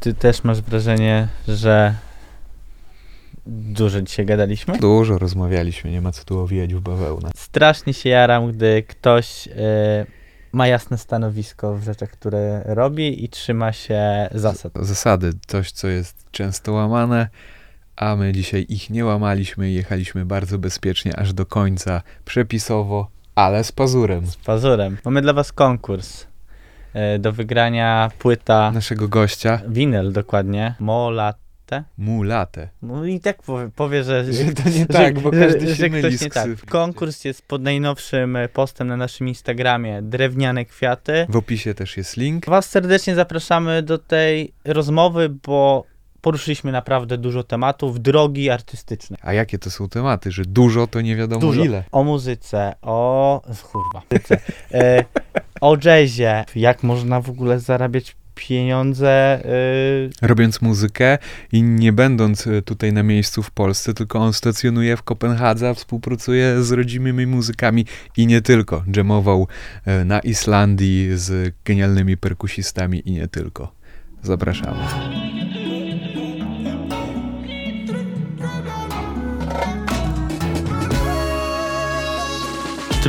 ty też masz wrażenie, że dużo dzisiaj gadaliśmy? Dużo rozmawialiśmy, nie ma co tu owijać w bawełnę. Strasznie się jaram, gdy ktoś y, ma jasne stanowisko w rzeczach, które robi i trzyma się zasad. Zasady, coś co jest często łamane, a my dzisiaj ich nie łamaliśmy i jechaliśmy bardzo bezpiecznie aż do końca, przepisowo, ale z pazurem. Z pazurem. Mamy dla was konkurs. Y, Do wygrania płyta Naszego gościa, winyl dokładnie. Molat. Mulatę. No i tak powie, powie że, Że to nie tak, bo każdy się że myli nie tak. Konkurs jest pod najnowszym e, postem na naszym Instagramie Drewniane Kwiaty. W opisie też jest link. Was serdecznie zapraszamy do tej rozmowy, bo poruszyliśmy naprawdę dużo tematów, drogi artystyczne. A jakie to są tematy? Że dużo to nie wiadomo Dużo. ile. O muzyce, o... kurwa. e, o jazzie, jak można w ogóle zarabiać pieniądze. E, Robiąc muzykę i nie będąc e, tutaj na miejscu w Polsce, tylko on stacjonuje w Kopenhadze, współpracuje z rodzimymi muzykami i nie tylko. Jamował e, na Islandii z genialnymi perkusistami i nie tylko. Zapraszamy.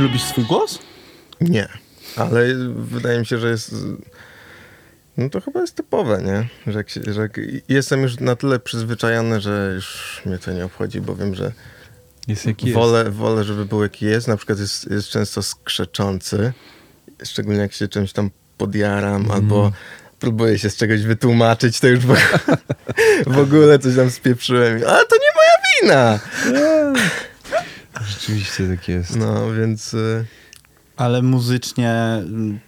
Ty lubisz swój głos? Nie, ale wydaje mi się, że jest. No to chyba jest typowe, nie? Że, jak się, że jak jestem już na tyle przyzwyczajony, że już mnie to nie obchodzi, bo wiem, że Jest jaki jest. wolę, wolę, żeby był jaki jest. Na przykład jest, jest często skrzeczący, szczególnie jak się czymś tam podjaram albo próbuję się z czegoś wytłumaczyć, to już w ogóle, w ogóle coś tam spieprzyłem. Ale to nie moja wina! Rzeczywiście tak jest. No, więc... y, Ale muzycznie mm,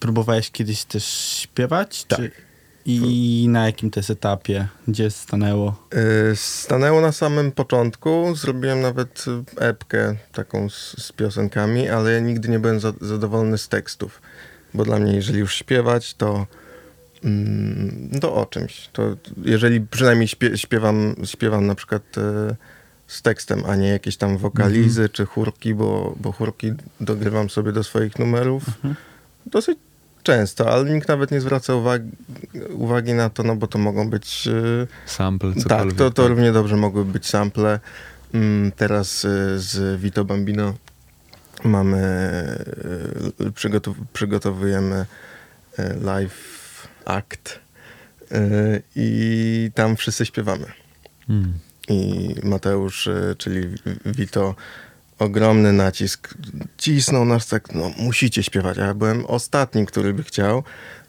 próbowałeś kiedyś też śpiewać? Tak. Czy... I na jakim to jest etapie? Gdzie stanęło? Y, Stanęło na samym początku. Zrobiłem nawet epkę taką z, z piosenkami, ale ja nigdy nie byłem za, zadowolony z tekstów. Bo dla mnie, jeżeli już śpiewać, to, mm, to o czymś. To jeżeli przynajmniej śpie, śpiewam, śpiewam na przykład y, z tekstem, a nie jakieś tam wokalizy czy chórki, bo, bo chórki dogrywam sobie do swoich numerów dosyć często, ale nikt nawet nie zwraca uwagi, uwagi na to, no bo to mogą być... y, Sample, tak, cokolwiek. to, to równie dobrze mogły być sample. Mm, Teraz y, z Vito Bambino mamy, y, przygotow przygotowujemy y, live act i tam wszyscy śpiewamy. Mm. I Mateusz, y, czyli Vito, ogromny nacisk cisnął nas tak, no musicie śpiewać, a ja byłem ostatnim, który by chciał,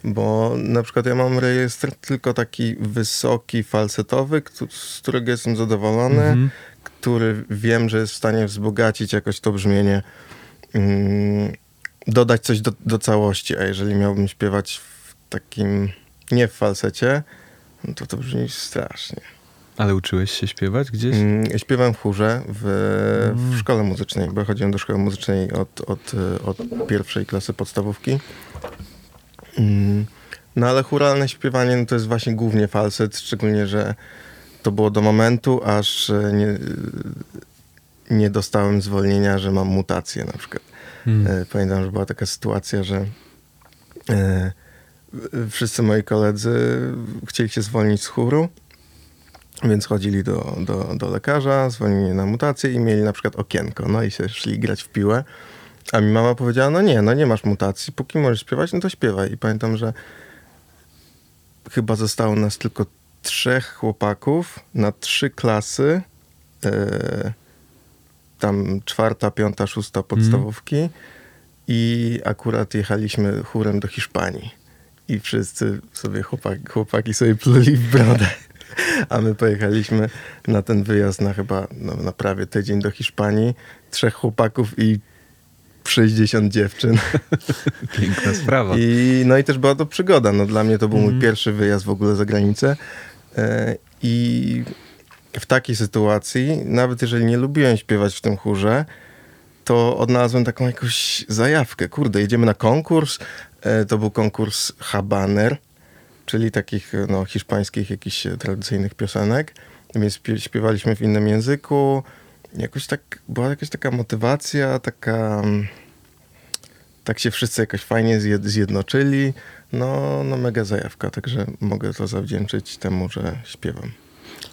bo na przykład ja mam rejestr tylko taki wysoki, falsetowy, z którego jestem zadowolony, Mhm. który wiem, że jest w stanie wzbogacić jakoś to brzmienie, mm, dodać coś do, do całości, a jeżeli miałbym śpiewać w takim, nie w falsecie, no to to brzmi strasznie. Ale uczyłeś się śpiewać gdzieś? Mm, Śpiewałem w chórze w, w Mm. szkole muzycznej, bo chodziłem do szkoły muzycznej od, od, y, od pierwszej klasy podstawówki. Mm, No ale chóralne śpiewanie no to jest właśnie głównie falset, szczególnie, że to było do momentu, aż y, nie, y, nie dostałem zwolnienia, że mam mutację na przykład. Mm. E, Pamiętam, że była taka sytuacja, że e, wszyscy moi koledzy chcieli się zwolnić z chóru, więc chodzili do, do, do lekarza, zwolnili na mutację i mieli na przykład okienko, no i się szli grać w piłę. A mi mama powiedziała, no nie, no nie masz mutacji, póki możesz śpiewać, no to śpiewaj. I pamiętam, że chyba zostało nas tylko trzech chłopaków na trzy klasy. E, tam czwarta, piąta, szósta podstawówki. I akurat jechaliśmy chórem do Hiszpanii. I wszyscy sobie, chłopaki, chłopaki sobie pluli w brodę. A my pojechaliśmy na ten wyjazd na chyba no, na prawie tydzień do Hiszpanii. Trzech chłopaków i 60 dziewczyn. Piękna sprawa. I, no i też była to przygoda. No, dla mnie to był mój Mhm. pierwszy wyjazd w ogóle za granicę. E, I w takiej sytuacji, nawet jeżeli nie lubiłem śpiewać w tym chórze, to odnalazłem taką jakąś zajawkę. Kurde, jedziemy na konkurs. E, to był konkurs Habaner, czyli takich no, hiszpańskich jakichś e, tradycyjnych piosenek. Więc śpie- śpiewaliśmy w innym języku. Jakoś tak, była jakaś taka motywacja, taka... mm, tak się wszyscy jakoś fajnie zjed- zjednoczyli. No, no mega zajawka, także mogę to zawdzięczyć temu, że śpiewam.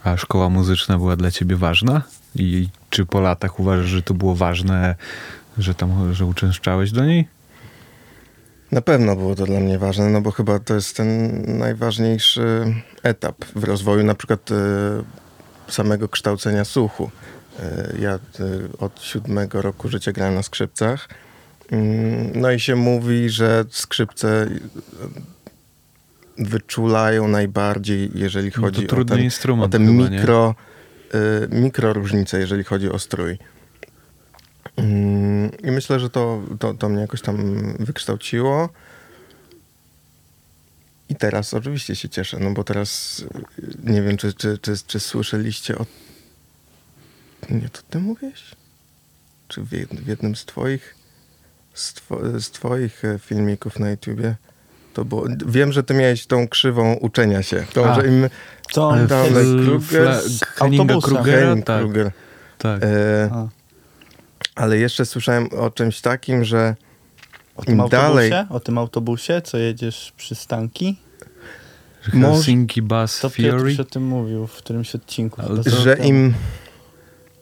A szkoła muzyczna była dla ciebie ważna? I czy po latach uważasz, że to było ważne, że tam, że uczęszczałeś do niej? Na pewno było to dla mnie ważne, no bo chyba to jest ten najważniejszy etap w rozwoju na przykład e, samego kształcenia słuchu. E, ja e, od siódmego roku życia grałem na skrzypcach. Mm, No i się mówi, że skrzypce wyczulają najbardziej, jeżeli No chodzi to o ten, o instrument te chyba, nie? mikro, y, mikro różnice, jeżeli chodzi o strój. Mm, I myślę, że to, to, to mnie jakoś tam wykształciło. I teraz oczywiście się cieszę, no bo teraz y, nie wiem, czy, czy, czy, czy słyszeliście o... Nie, to ty mówiłeś? Czy w, jed, w jednym z twoich z, two, z twoich e, filmików na YouTubie to było... Wiem, że ty miałeś tą krzywą uczenia się. Tą, A. że im To Kruger? Henning Tak, Kruger. tak. E, ale jeszcze słyszałem o czymś takim, że o tym im autobusie? dalej- O tym autobusie, co jedziesz przystanki? Może- Helsinki Bass To Theory? Piotruś o tym mówił w którymś odcinku. Ale to- że im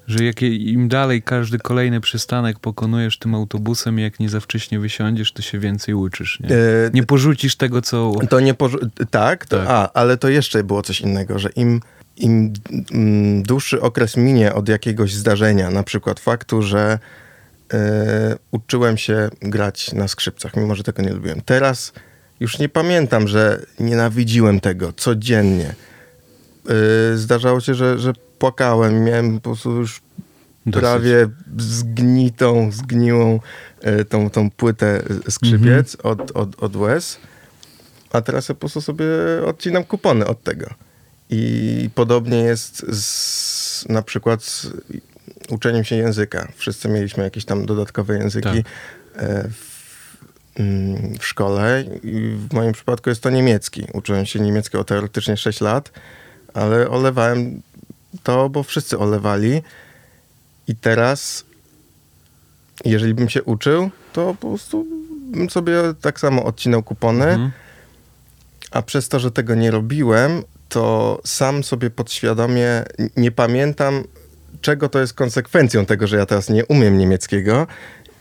Że jak, im dalej każdy kolejny przystanek pokonujesz tym autobusem i jak nie za wcześnie wysiądziesz, to się więcej uczysz, nie? e, Nie porzucisz tego, co... to nie porzu- tak, to, Tak. a, ale to jeszcze było coś innego, że im, im mm, dłuższy okres minie od jakiegoś zdarzenia, na przykład faktu, że e, uczyłem się grać na skrzypcach, mimo że tego nie lubiłem. Teraz już nie pamiętam, że nienawidziłem tego codziennie. E, zdarzało się, że, że płakałem, miałem po prostu już Dosyć. prawie zgnitą, zgniłą e, tą, tą płytę skrzypiec od, od, od łez, a teraz ja po prostu sobie odcinam kupony od tego. I podobnie jest z, na przykład z uczeniem się języka. Wszyscy mieliśmy jakieś tam dodatkowe języki Tak. e, w, mm, w szkole i w moim przypadku jest to niemiecki. Uczyłem się niemieckiego teoretycznie 6 lat, ale olewałem to, bo wszyscy olewali. I teraz, jeżeli bym się uczył, to po prostu bym sobie tak samo odcinał kupony, Mhm. a przez to, że tego nie robiłem, to sam sobie podświadomie nie pamiętam, czego to jest konsekwencją tego, że ja teraz nie umiem niemieckiego.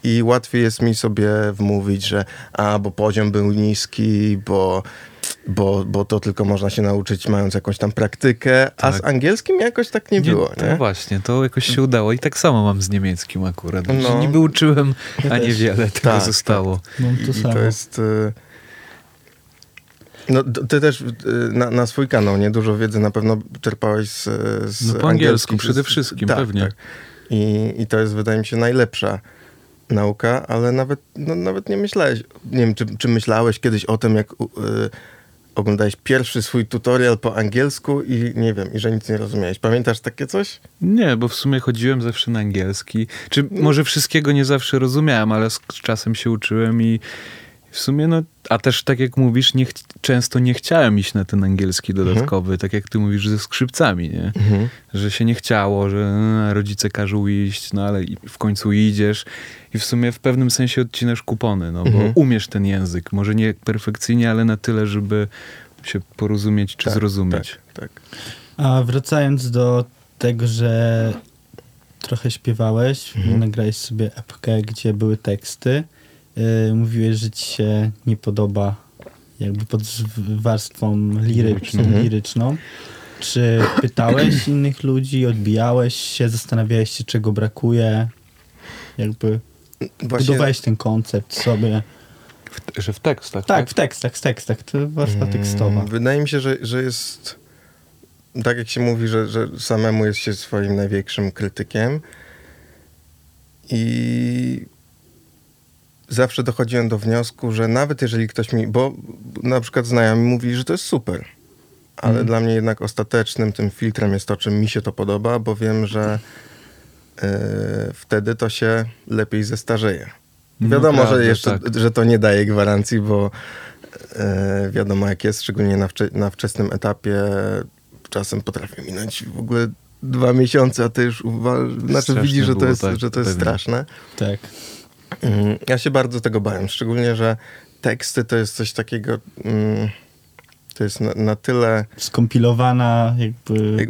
I łatwiej jest mi sobie wmówić, że a, bo poziom był niski, bo, bo, bo to tylko można się nauczyć mając jakąś tam praktykę, a Tak. z angielskim jakoś tak nie, było, to nie? właśnie, to jakoś się udało. I tak samo mam z niemieckim akurat. No. No. Niby uczyłem, Ja a niewiele tego Tak, zostało. Mam I, to i samo. to jest... y, No, ty też y, na, na swój kanał, nie? Dużo wiedzy na pewno czerpałeś z, z No po angielsku przede wszystkim, tak, pewnie. Tak. I, I to jest, wydaje mi się, najlepsza nauka, ale nawet, no, nawet nie myślałeś, nie wiem, czy, czy myślałeś kiedyś o tym, jak y, oglądałeś pierwszy swój tutorial po angielsku i nie wiem, i że nic nie rozumiałeś. Pamiętasz takie coś? Nie, bo w sumie chodziłem zawsze na angielski. Czy może wszystkiego nie zawsze rozumiałem, ale z czasem się uczyłem i w sumie, no, a też tak jak mówisz, nie ch- często nie chciałem iść na ten angielski dodatkowy, tak jak ty mówisz ze skrzypcami, nie? Że się nie chciało, że e, rodzice każą iść, no ale w końcu idziesz i w sumie w pewnym sensie odcinasz kupony, no bo Mhm. umiesz ten język, może nie perfekcyjnie, ale na tyle, żeby się porozumieć czy Tak, zrozumieć. Tak, tak. A wracając do tego, że trochę śpiewałeś, Mhm. nagrałeś sobie epkę, gdzie były teksty. Yy, mówiłeś, że ci się nie podoba jakby pod warstwą liryczną. Mhm. liryczną. Czy pytałeś innych ludzi, odbijałeś się, zastanawiałeś się, czego brakuje? Jakby Właśnie, budowałeś ten koncept sobie. W, że w tekstach, Tak, w tekstach, w tekstach. To warstwa Mm, tekstowa. Wydaje mi się, że, że jest tak jak się mówi, że, że samemu jest się swoim największym krytykiem i zawsze dochodziłem do wniosku, że nawet jeżeli ktoś mi, bo na przykład znajomi mówili, że to jest super, ale Mhm. dla mnie jednak ostatecznym tym filtrem jest to, czy mi się to podoba, bo wiem, że e, wtedy to się lepiej zestarzeje. No Wiadomo, prawda, że jeszcze, tak. że to nie daje gwarancji, bo e, wiadomo jak jest, szczególnie na, wcze- na wczesnym etapie czasem potrafi minąć w ogóle dwa miesiące, a ty już uwa- znaczy widzisz, że to jest, tak, że to jest pewnie. straszne. Tak. Mm, Ja się bardzo tego bałem, szczególnie, że teksty to jest coś takiego, mm, to jest na, na tyle Skompilowana jakby...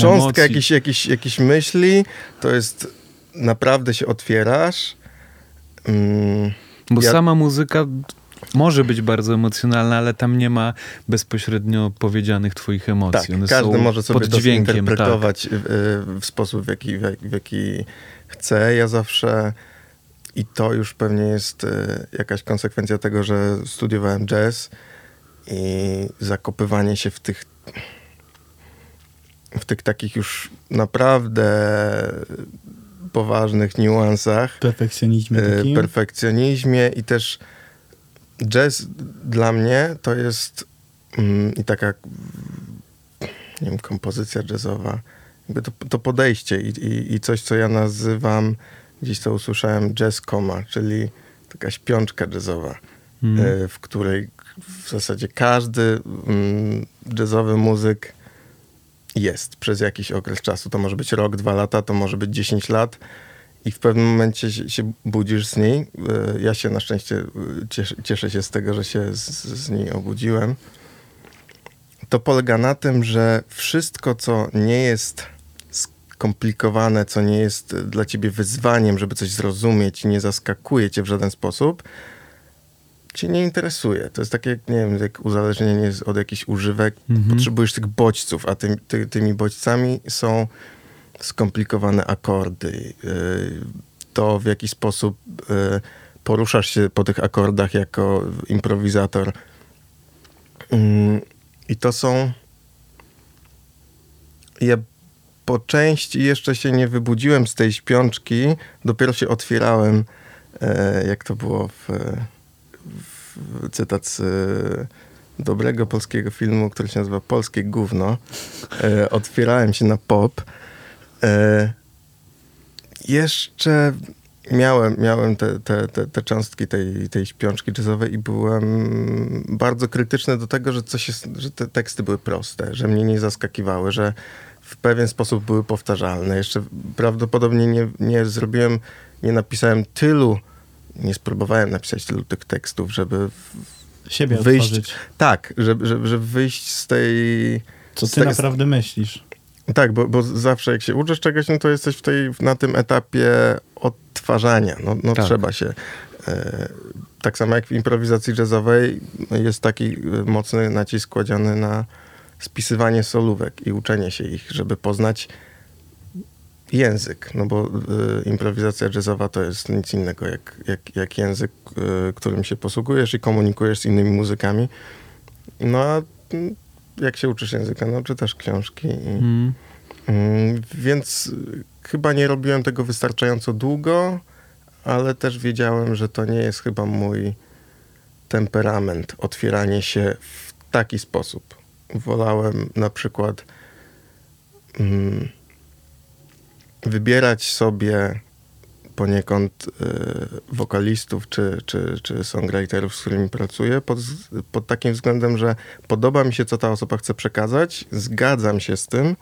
cząstka jakiejś, jakiejś, jakiejś myśli, to jest naprawdę się otwierasz. Mm, Bo Ja- sama muzyka może być bardzo emocjonalna, ale tam nie ma bezpośrednio powiedzianych twoich emocji. tak, One każdy są może sobie pod to dźwiękiem. Tak. w, w sposób, w jaki, w, w jaki chce. Ja zawsze, i to już pewnie jest e, jakaś konsekwencja tego, że studiowałem jazz i zakopywanie się w tych w tych takich już naprawdę poważnych niuansach, perfekcjonizmie e, takim. perfekcjonizmie i też jazz dla mnie to jest mm, i taka nie wiem, kompozycja jazzowa, jakby to, to podejście i, i, i coś, co ja nazywam, gdzieś to usłyszałem, jazz coma, czyli taka śpiączka jazzowa, Mhm. e, w której w zasadzie każdy mm, jazzowy muzyk jest przez jakiś okres czasu. To może być rok, dwa lata, to może być 10 lat i w pewnym momencie się, się budzisz z niej. E, Ja się na szczęście e, cieszę, cieszę się z tego, że się z, z niej obudziłem. To polega na tym, że wszystko, co nie jest skomplikowane, co nie jest dla ciebie wyzwaniem, żeby coś zrozumieć i nie zaskakuje cię w żaden sposób, cię nie interesuje. To jest takie, jak, nie wiem, jak uzależnienie od jakichś używek. Mhm. Potrzebujesz tych bodźców, a ty, ty, tymi bodźcami są skomplikowane akordy. Yy, To, w jaki sposób yy, poruszasz się po tych akordach jako improwizator. Yy, I to są... Ja po części jeszcze się nie wybudziłem z tej śpiączki, dopiero się otwierałem, e, jak to było w, w cytat z e, dobrego polskiego filmu, który się nazywa Polskie Gówno. E, otwierałem się na pop. E, jeszcze miałem, miałem te, te, te, te cząstki tej, tej śpiączki jazzowej i byłem bardzo krytyczny do tego, że, coś jest, że te teksty były proste, że mnie nie zaskakiwały, że w pewien sposób były powtarzalne. Jeszcze prawdopodobnie nie, nie zrobiłem, nie napisałem tylu, nie spróbowałem napisać tylu tych tekstów, żeby w- Siebie wyjść- otworzyć. tak, żeby, żeby, żeby wyjść z tej... Co z ty tego- naprawdę myślisz? Tak, bo, bo zawsze jak się uczysz czegoś, no to jesteś w tej, na tym etapie odtwarzania. No, no Tak. trzeba się. E, tak samo jak w improwizacji jazzowej jest taki e, mocny nacisk kładziony na spisywanie solówek i uczenie się ich, żeby poznać język. No bo e, improwizacja jazzowa to jest nic innego jak, jak, jak język, e, którym się posługujesz i komunikujesz z innymi muzykami. No a mm, jak się uczysz języka? No czytasz książki i, Mhm. Mm, Więc y, chyba nie robiłem tego wystarczająco długo, ale też wiedziałem, że to nie jest chyba mój temperament, otwieranie się w taki sposób. Wolałem na przykład mm, wybierać sobie poniekąd y, wokalistów czy, czy, czy songwriterów, z którymi pracuję, pod, pod takim względem, że podoba mi się, co ta osoba chce przekazać, zgadzam się z tym,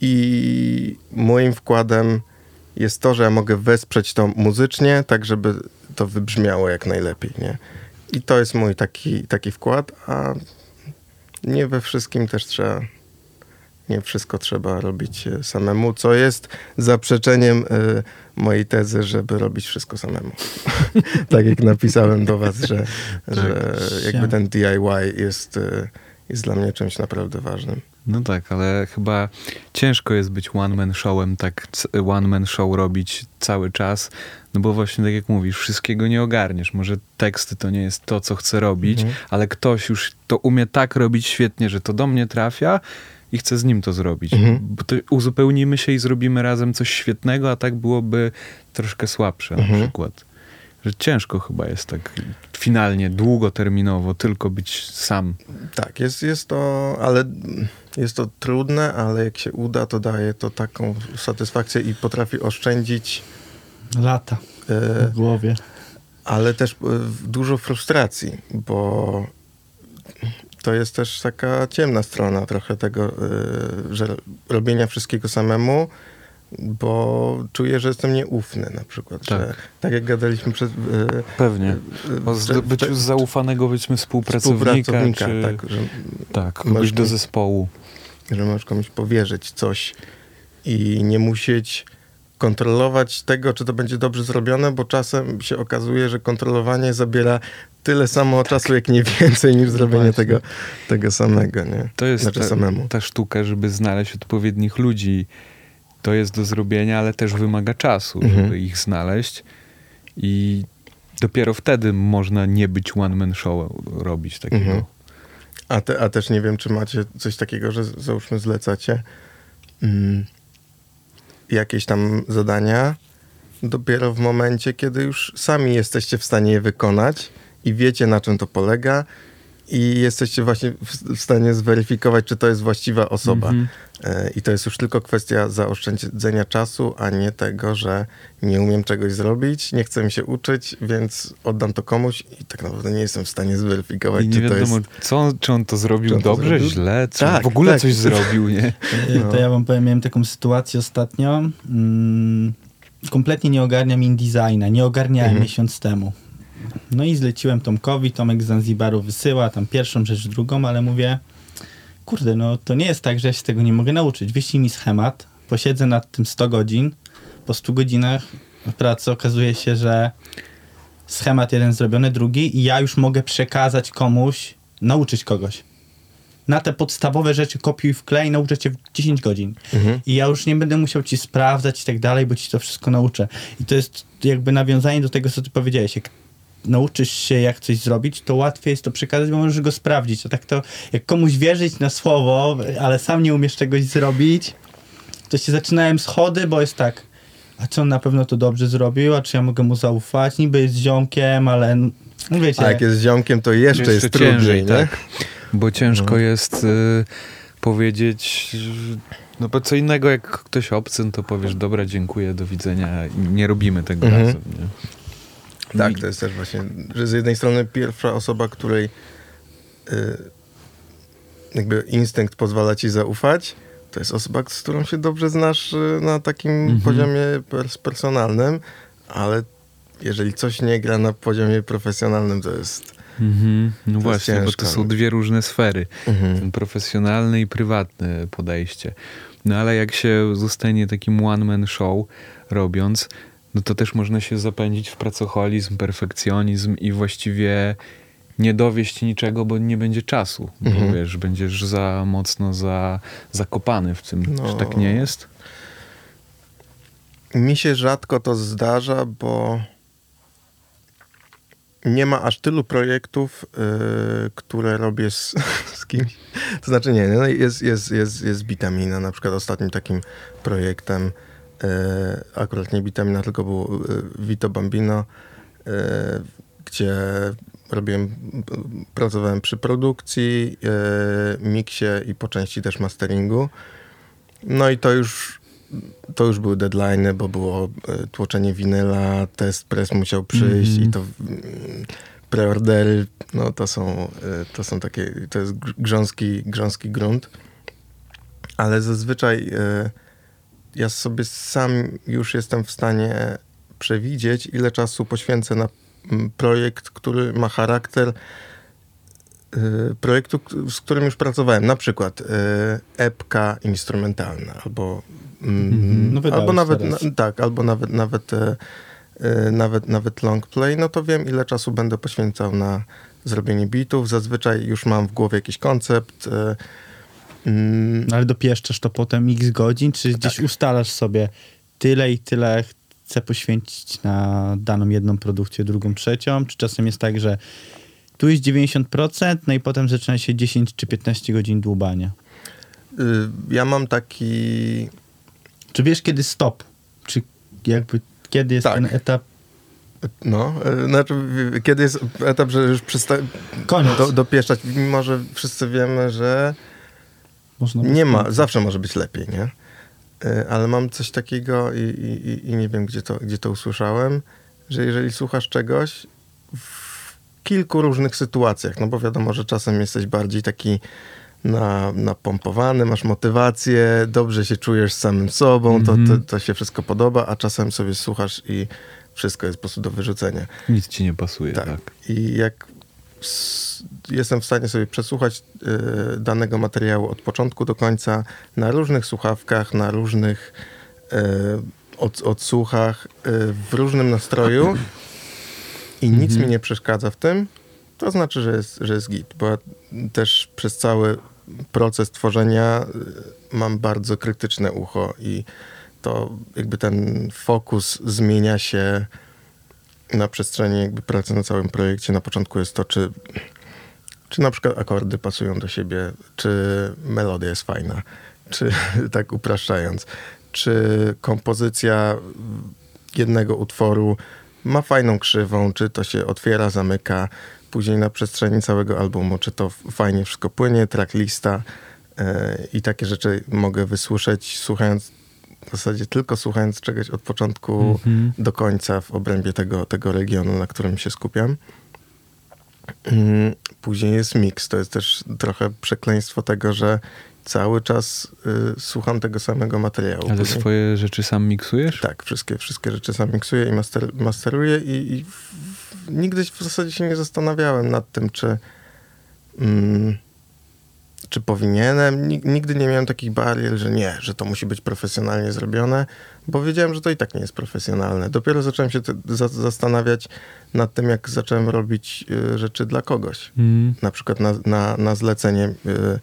i moim wkładem jest to, że ja mogę wesprzeć to muzycznie, tak żeby to wybrzmiało jak najlepiej, nie? I to jest mój taki, taki wkład, a nie we wszystkim też trzeba, nie wszystko trzeba robić e, samemu, co jest zaprzeczeniem e, mojej tezy, żeby robić wszystko samemu. tak jak napisałem do was, że, że jakby ten DIY jest, e, jest dla mnie czymś naprawdę ważnym. No tak, ale chyba ciężko jest być one-man showem, tak one-man show robić cały czas, no bo właśnie tak jak mówisz, wszystkiego nie ogarniesz. Może teksty to nie jest to, co chcę robić, Mhm. ale ktoś już to umie tak robić świetnie, że to do mnie trafia i chcę z nim to zrobić. Mhm. Bo to uzupełnimy się i zrobimy razem coś świetnego, a tak byłoby troszkę słabsze na Mhm. przykład. Że ciężko chyba jest tak finalnie, długoterminowo tylko być sam. Tak, jest, jest to, ale jest to trudne, ale jak się uda, to daje to taką satysfakcję i potrafi oszczędzić, Lata e, w głowie. ale też e, dużo frustracji, bo to jest też taka ciemna strona trochę tego, e, że robienia wszystkiego samemu bo czuję, że jestem nieufny na przykład. Tak. Że, tak jak gadaliśmy przed... e, Pewnie. e, O zdobyciu zaufanego, powiedzmy, współpracownika, współpracownika, czy... tak, że, tak, kogoś do zespołu. że możesz komuś powierzyć coś i nie musieć kontrolować tego, czy to będzie dobrze zrobione, bo czasem się okazuje, że kontrolowanie zabiera tyle samo czasu, jak nie więcej, niż zrobienie właśnie. tego, tego samego, nie? To jest Znaczy ta, samemu. ta sztuka, żeby znaleźć odpowiednich ludzi. To jest do zrobienia, ale też wymaga czasu, Mhm. żeby ich znaleźć. I dopiero wtedy można nie być one-man show robić takiego. Mhm. A, te, a też nie wiem, czy macie coś takiego, że załóżmy zlecacie mm, jakieś tam zadania dopiero w momencie, kiedy już sami jesteście w stanie je wykonać i wiecie, na czym to polega i jesteście właśnie w, stanie zweryfikować, czy to jest właściwa osoba. Mhm. E, I to jest już tylko kwestia zaoszczędzenia czasu, a nie tego, że nie umiem czegoś zrobić, nie chcę mi się uczyć, więc oddam to komuś i tak naprawdę nie jestem w stanie zweryfikować, I nie czy to wiadomo, jest... co on, czy on to zrobił on to dobrze, zrobił? źle, czy Tak, w ogóle tak. coś zrobił, nie? No. To ja wam powiem, miałem taką sytuację ostatnio. Mm, kompletnie nie ogarniam InDesigna, nie ogarniałem Mhm. miesiąc temu. No i zleciłem Tomkowi, Tomek z Zanzibaru wysyła tam pierwszą rzecz, drugą, ale mówię, kurde, no to nie jest tak, że ja się tego nie mogę nauczyć. Wyślij mi schemat, posiedzę nad tym 100 godzin, po 100 godzinach pracy okazuje się, że schemat jeden zrobiony, drugi i ja już mogę przekazać komuś, nauczyć kogoś. Na te podstawowe rzeczy kopiuj wklej, nauczę cię w 10 godzin. Mhm. I ja już nie będę musiał ci sprawdzać i tak dalej, bo ci to wszystko nauczę. I to jest jakby nawiązanie do tego, co ty powiedziałeś. Jak nauczysz się, jak coś zrobić, to łatwiej jest to przekazać, bo możesz go sprawdzić. A tak to, jak komuś wierzyć na słowo, ale sam nie umiesz czegoś zrobić, to się zaczynałem schody, bo jest tak, a czy on na pewno to dobrze zrobił, a czy ja mogę mu zaufać? Niby jest ziomkiem, ale no wiecie... A jak jest ziomkiem, to jeszcze, Jeszcze jest trudniej, tak. Bo ciężko No. jest y, powiedzieć, że- no bo co innego jak ktoś obcy, to powiesz, dobra, dziękuję, do widzenia, nie robimy tego Mhm. razem, nie? Tak, to jest też właśnie, że z jednej strony pierwsza osoba, której y, jakby instynkt pozwala ci zaufać, to jest osoba, z którą się dobrze znasz y, na takim Mhm. poziomie pers- personalnym, ale jeżeli coś nie gra na poziomie profesjonalnym, to jest... Mhm. No jest właśnie, bo ciężko. to są dwie różne sfery. Mhm. Ten profesjonalne i prywatne podejście. No ale jak się zostanie takim one-man show robiąc, no to też można się zapędzić w pracoholizm, perfekcjonizm i właściwie nie dowieść niczego, bo nie będzie czasu. Bo Mhm. wiesz, będziesz za mocno za, zakopany w tym. No. Czy tak nie jest? Mi się rzadko to zdarza, bo nie ma aż tylu projektów, y, które robię z, z kimś. To znaczy nie, no jest, jest, jest, jest Bitamina, na przykład ostatnim takim projektem, akurat nie Bitamina, tylko był y, Vito Bambino, y, gdzie robiłem, y, pracowałem przy produkcji, y, miksie i po części też masteringu. No i to już to już były deadline'y, bo było e, tłoczenie winyla, test press musiał przyjść Mhm. i to mm, preordery, no to są, e, to są takie, to jest gr- grząski, grząski grunt. Ale zazwyczaj e, ja sobie sam już jestem w stanie przewidzieć, ile czasu poświęcę na mm, projekt, który ma charakter y, projektu, z którym już pracowałem. Na przykład y, epka instrumentalna albo mm, Mhm. No wydałeś albo nawet na, tak, albo nawet nawet, e, nawet nawet long play, no to wiem ile czasu będę poświęcał na zrobienie bitów. Zazwyczaj już mam w głowie jakiś koncept. E, mm, No ale dopieszczasz to potem x godzin, czy Tak. gdzieś ustalasz sobie tyle i tyle chcę poświęcić na daną jedną produkcję, drugą, trzecią, czy czasem jest tak, że tu jest 90%, no i potem zaczyna się 10 czy 15 godzin dłubania. y, ja mam taki Czy wiesz kiedy stop? Czy jakby kiedy jest Tak. ten etap no, e, znaczy kiedy jest etap, że już przesta- koniec? do, dopieszczać, mimo że wszyscy wiemy, że Można Nie ma, zawsze może być lepiej, nie? Y, Ale mam coś takiego i, i, i- nie wiem, gdzie to, gdzie to usłyszałem, że jeżeli słuchasz czegoś w kilku różnych sytuacjach, no bo wiadomo, że czasem jesteś bardziej taki na, napompowany, masz motywację, dobrze się czujesz z samym sobą, to, Mhm. to, to się wszystko podoba, a czasem sobie słuchasz i wszystko jest po prostu do wyrzucenia. Nic ci nie pasuje, Tak. tak. I jak jestem w stanie sobie przesłuchać y, danego materiału od początku do końca na różnych słuchawkach, na różnych y, od, odsłuchach, y, w różnym nastroju i nic Mhm. mi nie przeszkadza w tym, to znaczy, że jest, że jest git, bo ja też przez cały proces tworzenia mam bardzo krytyczne ucho i to jakby ten fokus zmienia się na przestrzeni jakby pracy na całym projekcie. Na początku jest to, czy, czy na przykład akordy pasują do siebie, czy melodia jest fajna, czy tak upraszczając, czy kompozycja jednego utworu ma fajną krzywą, czy to się otwiera, zamyka, później na przestrzeni całego albumu, czy to fajnie wszystko płynie, tracklista e, i takie rzeczy mogę wysłyszeć słuchając, w zasadzie tylko słuchając czegoś od początku Mhm. do końca w obrębie tego, tego regionu, na którym się skupiam. Mm, Później jest miks. To jest też trochę przekleństwo tego, że cały czas y, słucham tego samego materiału. Ale Później- swoje rzeczy sam miksujesz? tak, wszystkie, wszystkie rzeczy sam miksuję i master, masteruję i, i w, w, nigdy w zasadzie się nie zastanawiałem nad tym, czy, mm, czy powinienem. Nig- Nigdy nie miałem takich barier, że nie, że to musi być profesjonalnie zrobione, bo wiedziałem, że to i tak nie jest profesjonalne. Dopiero zacząłem się za, zastanawiać nad tym, jak zacząłem robić y, rzeczy dla kogoś Mhm. na przykład na, na, na zlecenie y,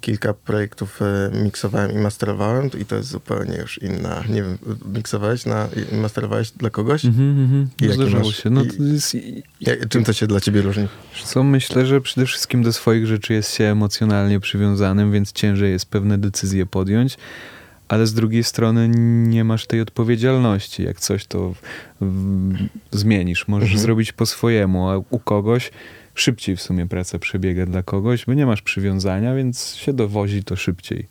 kilka projektów y, miksowałem i masterowałem i to jest zupełnie już inna, nie wiem, miksowałeś na, i masterowałeś dla kogoś? Mhm, Zdarzało masz- się. No to jest, Jak, czym to się dla ciebie różni? Co myślę, że przede wszystkim do swoich rzeczy jest się emocjonalnie przywiązanym, więc ciężej jest pewne decyzje podjąć, ale z drugiej strony nie masz tej odpowiedzialności. Jak coś to w, zmienisz, możesz Mhm. zrobić po swojemu, a u kogoś szybciej w sumie praca przebiega dla kogoś, bo nie masz przywiązania, więc się dowozi to szybciej.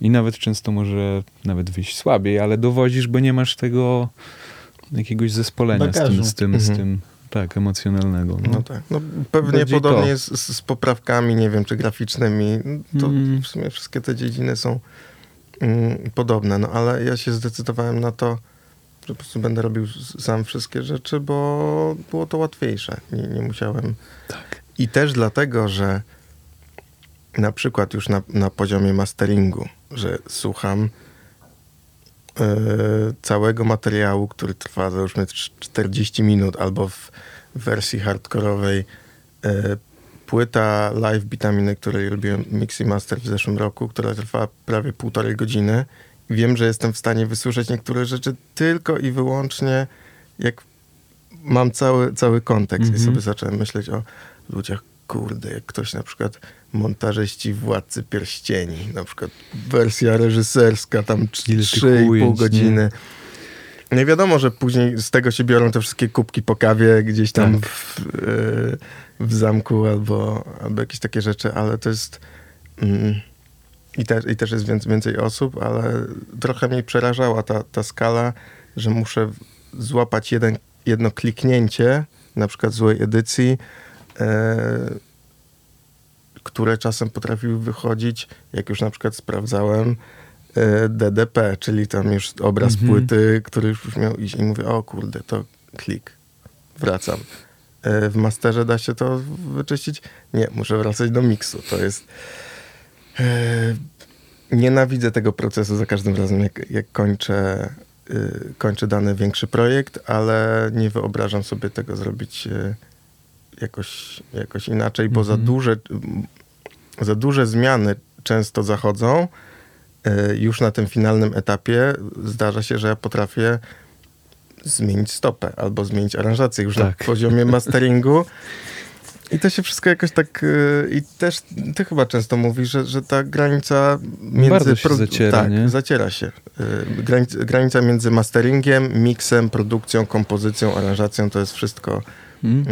I nawet często może nawet wyjść słabiej, ale dowozisz, bo nie masz tego jakiegoś zespolenia z tym, z tym, z Mhm. tym, tak, emocjonalnego. No. No tak. No, pewnie Bardziej podobnie z, z poprawkami, nie wiem, czy graficznymi. To Mm. w sumie wszystkie te dziedziny są mm, podobne, no ale ja się zdecydowałem na to, po prostu będę robił sam wszystkie rzeczy, bo było to łatwiejsze. Nie, nie musiałem Tak. I też dlatego, że na przykład już na, na poziomie masteringu, że słucham e, całego materiału, który trwa załóżmy cz- 40 minut, albo w wersji hardkorowej e, płyta live Bitaminy, której robiłem mix i master w zeszłym roku, która trwa prawie półtorej godziny. Wiem, że jestem w stanie wysłyszeć niektóre rzeczy tylko i wyłącznie jak mam cały, cały kontekst i Mhm. sobie zacząłem myśleć o ludziach, kurde, jak ktoś na przykład montażyści Władcy Pierścieni, na przykład wersja reżyserska, tam Ile tych 3,5 ujęć, godziny. Nie wiadomo, że później z tego się biorą te wszystkie kubki po kawie gdzieś tam Tak. w, e, w zamku albo, albo jakieś takie rzeczy, ale to jest... Mm, i, też, I też jest więcej, więcej osób, ale trochę mnie przerażała ta, ta skala, że muszę złapać jeden, jedno kliknięcie, na przykład złej edycji, e, które czasem potrafiły wychodzić, jak już na przykład sprawdzałem, e, DDP, czyli tam już obraz Mhm. płyty, który już miał iść i mówię, o kurde, to klik, wracam. E, w masterze da się to wyczyścić? Nie, muszę wracać do miksu. To jest... E, nienawidzę tego procesu za każdym razem, jak, jak kończę, y, kończę dany większy projekt, ale nie wyobrażam sobie tego zrobić y, jakoś, jakoś inaczej, bo za Mhm. duże, za duże zmiany często zachodzą. y, Już na tym finalnym etapie zdarza się, że ja potrafię zmienić stopę albo zmienić aranżację już Tak. na poziomie masteringu. I to się wszystko jakoś tak. y, I też ty chyba często mówisz, że, że ta granica między. Bardzo się zaciera, tak, nie? zaciera się. Y, Granic, granica między masteringiem, miksem, produkcją, kompozycją, aranżacją to jest wszystko Mm.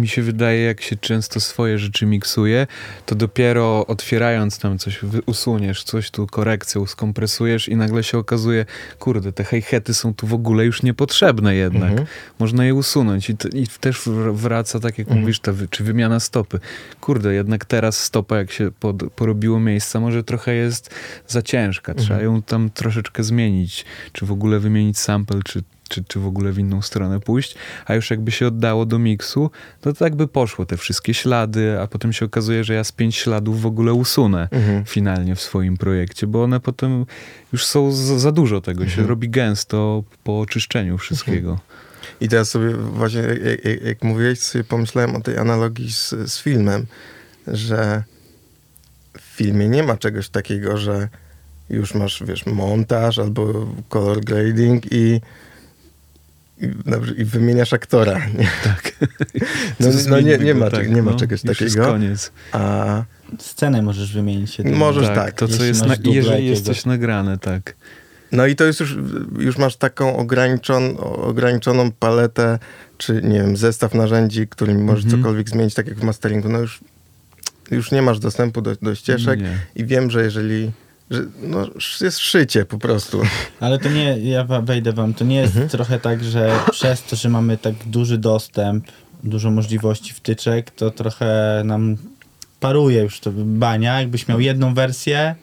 Mi się wydaje, jak się często swoje rzeczy miksuje, to dopiero otwierając tam coś, usuniesz coś tu, korekcją, skompresujesz i nagle się okazuje, kurde, te hi-hety są tu w ogóle już niepotrzebne jednak. Mhm. Można je usunąć i, i też wr- wraca, tak jak Mhm. mówisz, ta, czy wymiana stopy. Kurde, jednak teraz stopa, jak się pod, porobiło miejsca, może trochę jest za ciężka. Trzeba Mhm. ją tam troszeczkę zmienić, czy w ogóle wymienić sample, czy, czy, czy w ogóle w inną stronę pójść, a już jakby się oddało do miksu, to tak by poszło te wszystkie ślady, a potem się okazuje, że ja z pięć śladów w ogóle usunę Mhm. finalnie w swoim projekcie, bo one potem już są za, za dużo tego, się Mhm. robi gęsto po oczyszczeniu wszystkiego. I teraz sobie właśnie, jak, jak, jak mówiłeś, sobie pomyślałem o tej analogii z, z filmem, że w filmie nie ma czegoś takiego, że już masz, wiesz, montaż albo color grading i, i, dobrze, i wymieniasz aktora. Nie? Tak. No, no nie, nie ma, tak, cze- nie ma no, czegoś już jest takiego. koniec. A Scenę możesz wymienić. jedynie. Możesz tak, To, co jest, na, jeżeli jest coś nagrane, tak. No i to jest już, już masz taką ograniczon, ograniczoną paletę, czy nie wiem, zestaw narzędzi, którymi możesz Mhm. cokolwiek zmienić, tak jak w masteringu. No już, już nie masz dostępu do, do ścieżek Nie. i wiem, że jeżeli, że no, jest szycie po prostu. Ale to nie, ja wejdę wam, to nie jest Mhm. trochę tak, że przez to, że mamy tak duży dostęp, dużo możliwości wtyczek, to trochę nam paruje już to bania. Jakbyś miał jedną wersję,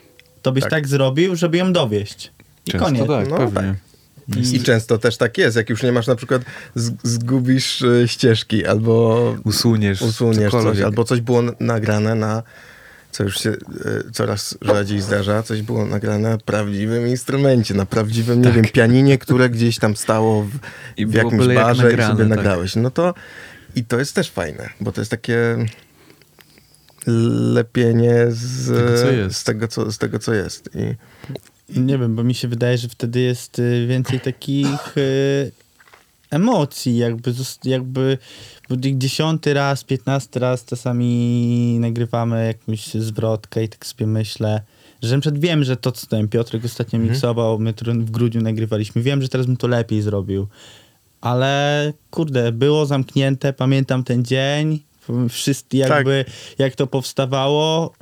to byś tak, Tak. zrobił, żeby ją dowieść. I Często koniec. tak, No pewnie. I często też tak jest, jak już nie masz na przykład, zgubisz e, ścieżki albo Usuniesz, usuniesz coś, albo coś było nagrane na, co już się e, coraz rzadziej zdarza, coś było nagrane na prawdziwym instrumencie, na prawdziwym, nie wiem, pianinie, które gdzieś tam stało w, Tak. I w jakimś byle jak barze i nagrane, sobie tak. nagrałeś. No to i to jest też fajne, bo to jest takie lepienie z Tego, co jest. z tego, co, z tego, co jest. I, Nie wiem, bo mi się wydaje, że wtedy jest y, więcej takich y, emocji, jakby, jakby dziesiąty raz, piętnasty raz czasami nagrywamy jakąś zwrotkę i tak sobie myślę, że przykład wiem, że to, co ten Piotrek ostatnio Mhm. miksował, my w grudniu nagrywaliśmy, wiem, że teraz bym to lepiej zrobił, ale kurde, było zamknięte, pamiętam ten dzień, wszyscy jakby, jak to powstawało,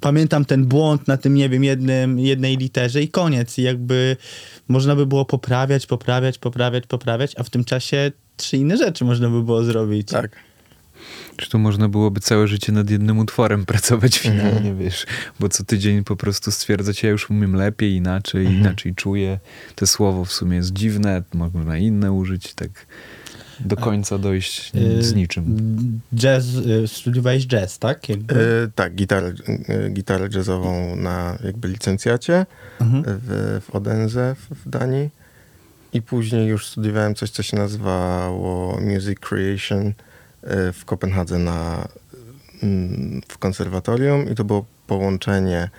pamiętam ten błąd na tym, nie wiem, jednym, jednej literze i koniec. I jakby można by było poprawiać, poprawiać, poprawiać, poprawiać, a w tym czasie trzy inne rzeczy można by było zrobić. tak. Czy to można byłoby całe życie nad jednym utworem pracować finalnie, Mhm. wiesz? Bo co tydzień po prostu stwierdzać, ja już umiem lepiej, inaczej, Mhm. inaczej czuję. To słowo w sumie jest dziwne, można inne użyć, tak do końca dojść Y, z niczym. Jazz, y, studiowałeś jazz, tak? Jakby. E, tak, gitarę, gitarę jazzową na jakby licencjacie Mhm. w, w Odense w, w Danii i później już studiowałem coś, co się nazywało Music Creation e, w Kopenhadze na, mm, w konserwatorium i to było połączenie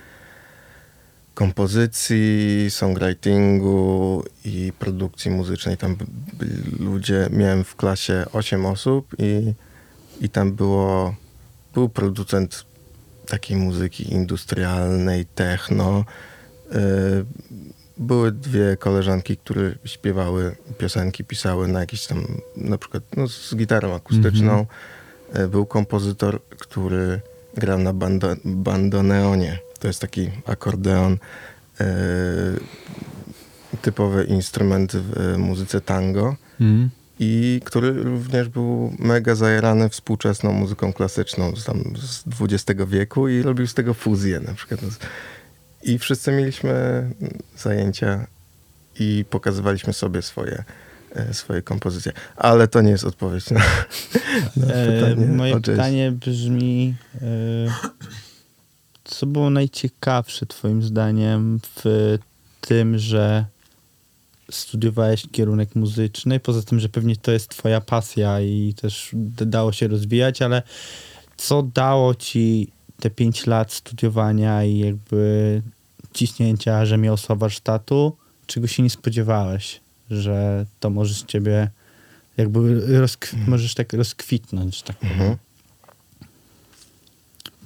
kompozycji, songwritingu i produkcji muzycznej. Tam ludzie, miałem w klasie 8 osób i, i tam było, był producent takiej muzyki industrialnej, techno. Y, Były dwie koleżanki, które śpiewały piosenki, pisały na jakieś tam, na przykład no, z gitarą akustyczną. Y, Był kompozytor, który grał na bando, bandoneonie. To jest taki akordeon, y, typowy instrument w y, muzyce tango Mhm. i który również był mega zajarany współczesną muzyką klasyczną z, tam z XX wieku i robił z tego fuzję na przykład. I wszyscy mieliśmy zajęcia i pokazywaliśmy sobie swoje, e, swoje kompozycje. Ale to nie jest odpowiedź na, na E, pytanie. moje o jazz. pytanie brzmi, e, co było najciekawsze twoim zdaniem w tym, że studiowałeś kierunek muzyczny, poza tym, że pewnie to jest twoja pasja i też dało się rozwijać, ale co dało ci te pięć lat studiowania i jakby ciśnięcia rzemiosła warsztatu, czego się nie spodziewałeś, że to może z ciebie jakby rozkw- możesz tak rozkwitnąć, tak. Mhm.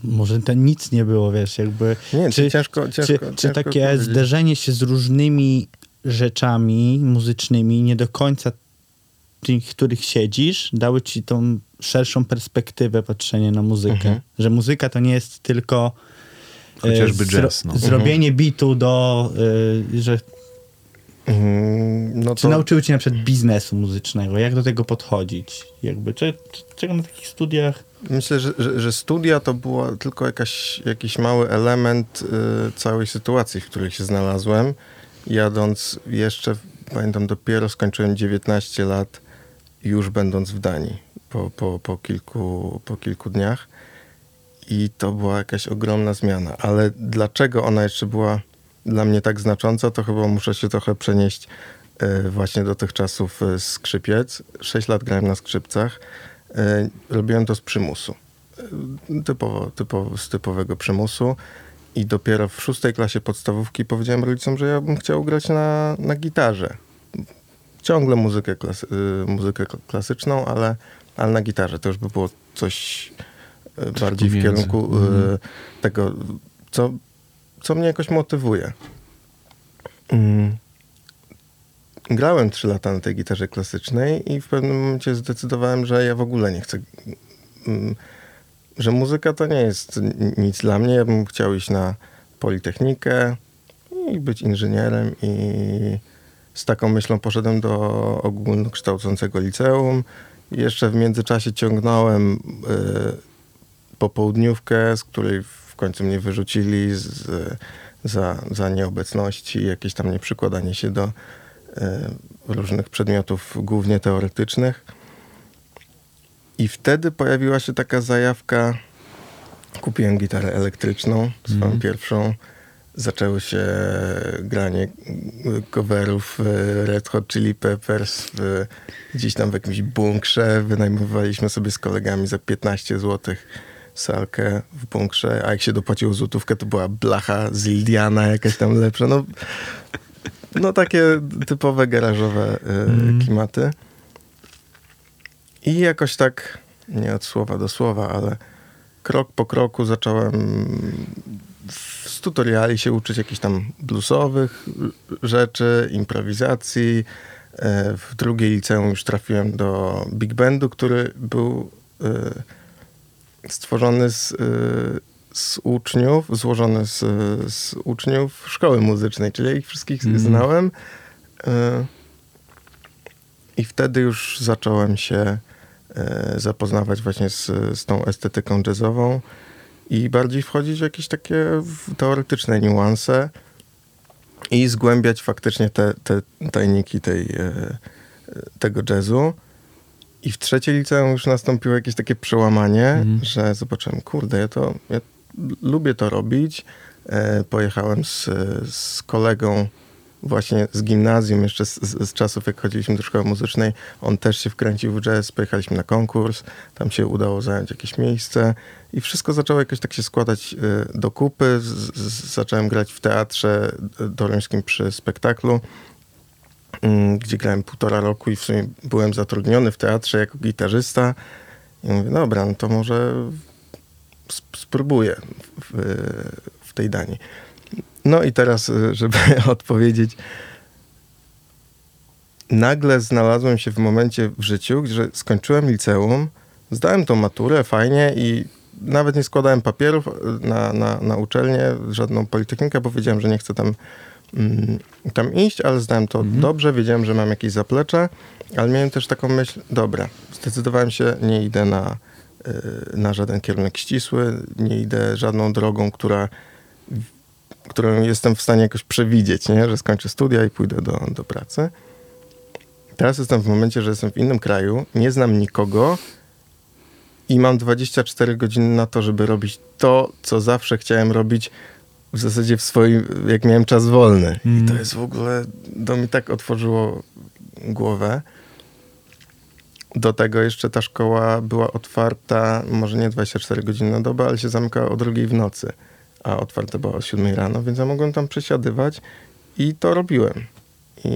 Może to nic nie było, wiesz, jakby... Nie, czy, ciężko, ciężko, czy, ciężko czy takie powiedzieć. zderzenie się z różnymi rzeczami muzycznymi nie do końca w których siedzisz, dały ci tą szerszą perspektywę patrzenia na muzykę. Mhm. Że muzyka to nie jest tylko e, Chociażby jazz, no. zrobienie bitu do, e, że Mm, No czy to, nauczyły cię na przykład biznesu muzycznego, jak do tego podchodzić? Jakby, czy, czy, czego na takich studiach? Myślę, że, że, że studia to była tylko jakaś, jakiś mały element y, całej sytuacji, w której się znalazłem. Jadąc jeszcze, pamiętam, dopiero skończyłem 19 lat, już będąc w Danii po, po, po, kilku, po kilku dniach. I to była jakaś ogromna zmiana. Ale dlaczego ona jeszcze była dla mnie tak znacząca, to chyba muszę się trochę przenieść y, właśnie do tych czasów y, skrzypiec. 6 lat grałem na skrzypcach. Y, Robiłem to z przymusu. Typowo, typowo, z typowego przymusu. I dopiero w szóstej klasie podstawówki powiedziałem rodzicom, że ja bym chciał grać na, na gitarze. Ciągle muzykę, klasy, muzykę kl- klasyczną, ale, ale na gitarze. To już by było coś y, bardziej w Pomiędzy. kierunku y, Mhm. tego, co, co mnie jakoś motywuje. Mm. Grałem trzy lata na tej gitarze klasycznej i w pewnym momencie zdecydowałem, że ja w ogóle nie chcę. mm, Że muzyka to nie jest nic dla mnie. Ja bym chciał iść na Politechnikę i być inżynierem. I z taką myślą poszedłem do ogólnokształcącego liceum. Jeszcze w międzyczasie ciągnąłem y, popołudniówkę, z której w końcu mnie wyrzucili z, za, za nieobecności, jakieś tam nieprzykładanie się do e, różnych przedmiotów, głównie teoretycznych. I wtedy pojawiła się taka zajawka. Kupiłem gitarę elektryczną, swoją Mhm. pierwszą. Zaczęło się granie coverów y, Red Hot Chili Peppers w, gdzieś tam w jakimś bunkrze. Wynajmowaliśmy sobie z kolegami za 15 zł salkę w bunkrze, a jak się dopłaciło złotówkę, to była blacha z Ildiana, jakaś tam lepsza. No, no takie typowe garażowe y, Mm. klimaty. I jakoś tak, nie od słowa do słowa, ale krok po kroku zacząłem z tutoriali się uczyć jakichś tam bluesowych rzeczy, improwizacji. E, W drugiej liceum już trafiłem do Big Bandu, który był e, stworzony z, e, z uczniów, złożony z, z uczniów szkoły muzycznej, czyli ja ich wszystkich Mhm. znałem. I wtedy już zacząłem się zapoznawać właśnie z, z tą estetyką jazzową i bardziej wchodzić w jakieś takie teoretyczne niuanse i zgłębiać faktycznie te, te tajniki tej, e, tego jazzu. I w trzeciej liceum już nastąpiło jakieś takie przełamanie, Mhm. że zobaczyłem, kurde, ja to ja lubię to robić. E, pojechałem z, z kolegą właśnie z gimnazjum, jeszcze z, z, z czasów, jak chodziliśmy do szkoły muzycznej. On też się wkręcił w jazz, pojechaliśmy na konkurs, tam się udało zająć jakieś miejsce i wszystko zaczęło jakoś tak się składać y, do kupy. Z, zacząłem grać w teatrze y, toruńskim przy spektaklu, mm, gdzie grałem półtora roku i w sumie byłem zatrudniony w teatrze jako gitarzysta. I mówię, dobra, no to może sp- spróbuję w, w tej Danii. No i teraz, y, żeby odpowiedzieć, nagle znalazłem się w momencie w życiu, że skończyłem liceum, zdałem tą maturę fajnie i nawet nie składałem papierów y, na, na, na uczelnię, żadną politechnikę, bo wiedziałem, że nie chcę tam, mm, tam iść, ale zdałem to dobrze, wiedziałem, że mam jakieś zaplecze, ale miałem też taką myśl, dobra, zdecydowałem się, nie idę na, y, na żaden kierunek ścisły, nie idę żadną drogą, która którą jestem w stanie jakoś przewidzieć, nie? że skończę studia i pójdę do, do pracy. Teraz jestem w momencie, że jestem w innym kraju, nie znam nikogo i mam 24 godziny na to, żeby robić to, co zawsze chciałem robić w zasadzie w swoim, jak miałem czas wolny. I Mm. to jest w ogóle, to mi tak otworzyło głowę. Do tego jeszcze ta szkoła była otwarta, może nie 24 godziny na dobę, ale się zamykała o drugiej w nocy, a otwarta była o 7 rano, więc ja mogłem tam przesiadywać i to robiłem. I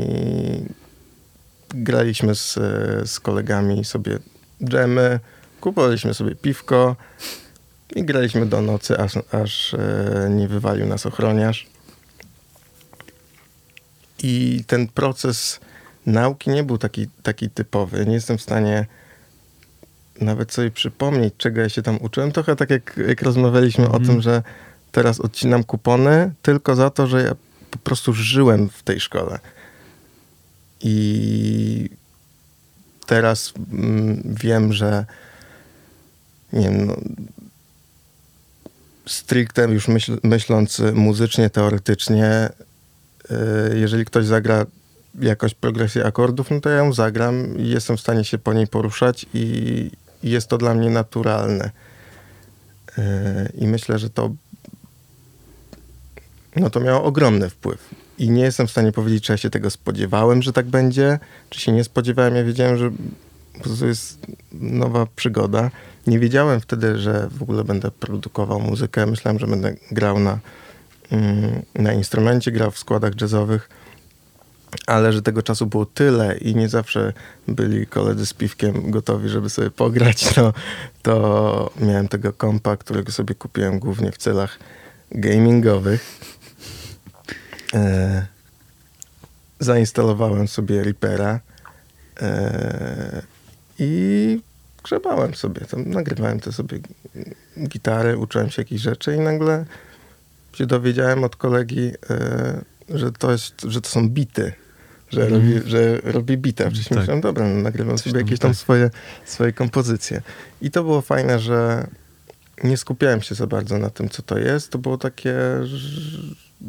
graliśmy z, z kolegami sobie dżemy, kupowaliśmy sobie piwko i graliśmy do nocy, aż, aż e, nie wywalił nas ochroniarz. I ten proces nauki nie był taki, taki typowy. Nie jestem w stanie nawet sobie przypomnieć, czego ja się tam uczyłem. Trochę tak jak, jak rozmawialiśmy o tym, że teraz odcinam kupony tylko za to, że ja po prostu żyłem w tej szkole. I teraz mm, wiem, że nie wiem, no, stricte już myśl, myśląc muzycznie, teoretycznie, y, jeżeli ktoś zagra jakąś progresję akordów, no to ja ją zagram i jestem w stanie się po niej poruszać i jest to dla mnie naturalne. Y, I myślę, że to no to miało ogromny wpływ. I nie jestem w stanie powiedzieć, czy ja się tego spodziewałem, że tak będzie, czy się nie spodziewałem. Ja wiedziałem, że po prostu jest nowa przygoda. Nie wiedziałem wtedy, że w ogóle będę produkował muzykę. Myślałem, że będę grał na, mm, na instrumencie, grał w składach jazzowych, ale że tego czasu było tyle i nie zawsze byli koledzy z piwkiem gotowi, żeby sobie pograć, to, to miałem tego kompa, którego sobie kupiłem głównie w celach gamingowych. E, zainstalowałem sobie Reapera e, i grzebałem sobie. Tam nagrywałem te sobie gitary, uczyłem się jakichś rzeczy i nagle się dowiedziałem od kolegi, e, że, to jest, że to są bity. Że, Mhm. robi, że robi bita. Wcześniej Tak. myślałem, dobra, no, nagrywam Coś sobie tam, jakieś tam tak. swoje, swoje kompozycje. I to było fajne, że nie skupiałem się za bardzo na tym, co to jest. To było takie,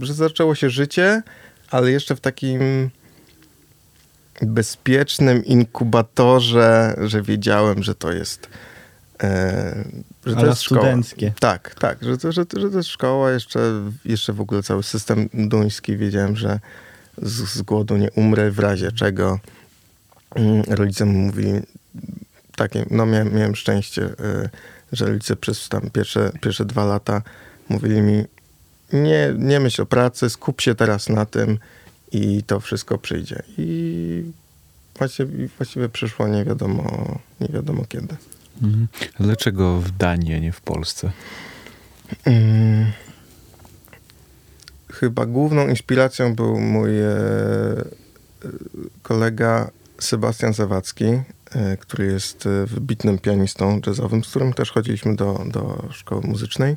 że, zaczęło się życie, ale jeszcze w takim bezpiecznym inkubatorze, że wiedziałem, że to jest. E, że to Ale jest szkoła. studenckie. Tak, tak, że to, że, że to jest szkoła, jeszcze, jeszcze w ogóle cały system duński. Wiedziałem, że z, z głodu nie umrę w razie czego. Mm, Rodzice mówili, takie, no miałem, miałem szczęście, y, że rodzice przez tam pierwsze, pierwsze dwa lata mówili mi, nie, nie myśl o pracy, skup się teraz na tym i to wszystko przyjdzie. I właściwie, właściwie przyszło nie wiadomo, nie wiadomo kiedy. Mhm. Dlaczego w Danii, a nie w Polsce? Mm. Chyba główną inspiracją był mój e, e, kolega Sebastian Zawadzki, e, który jest wybitnym pianistą jazzowym, z którym też chodziliśmy do, do szkoły muzycznej.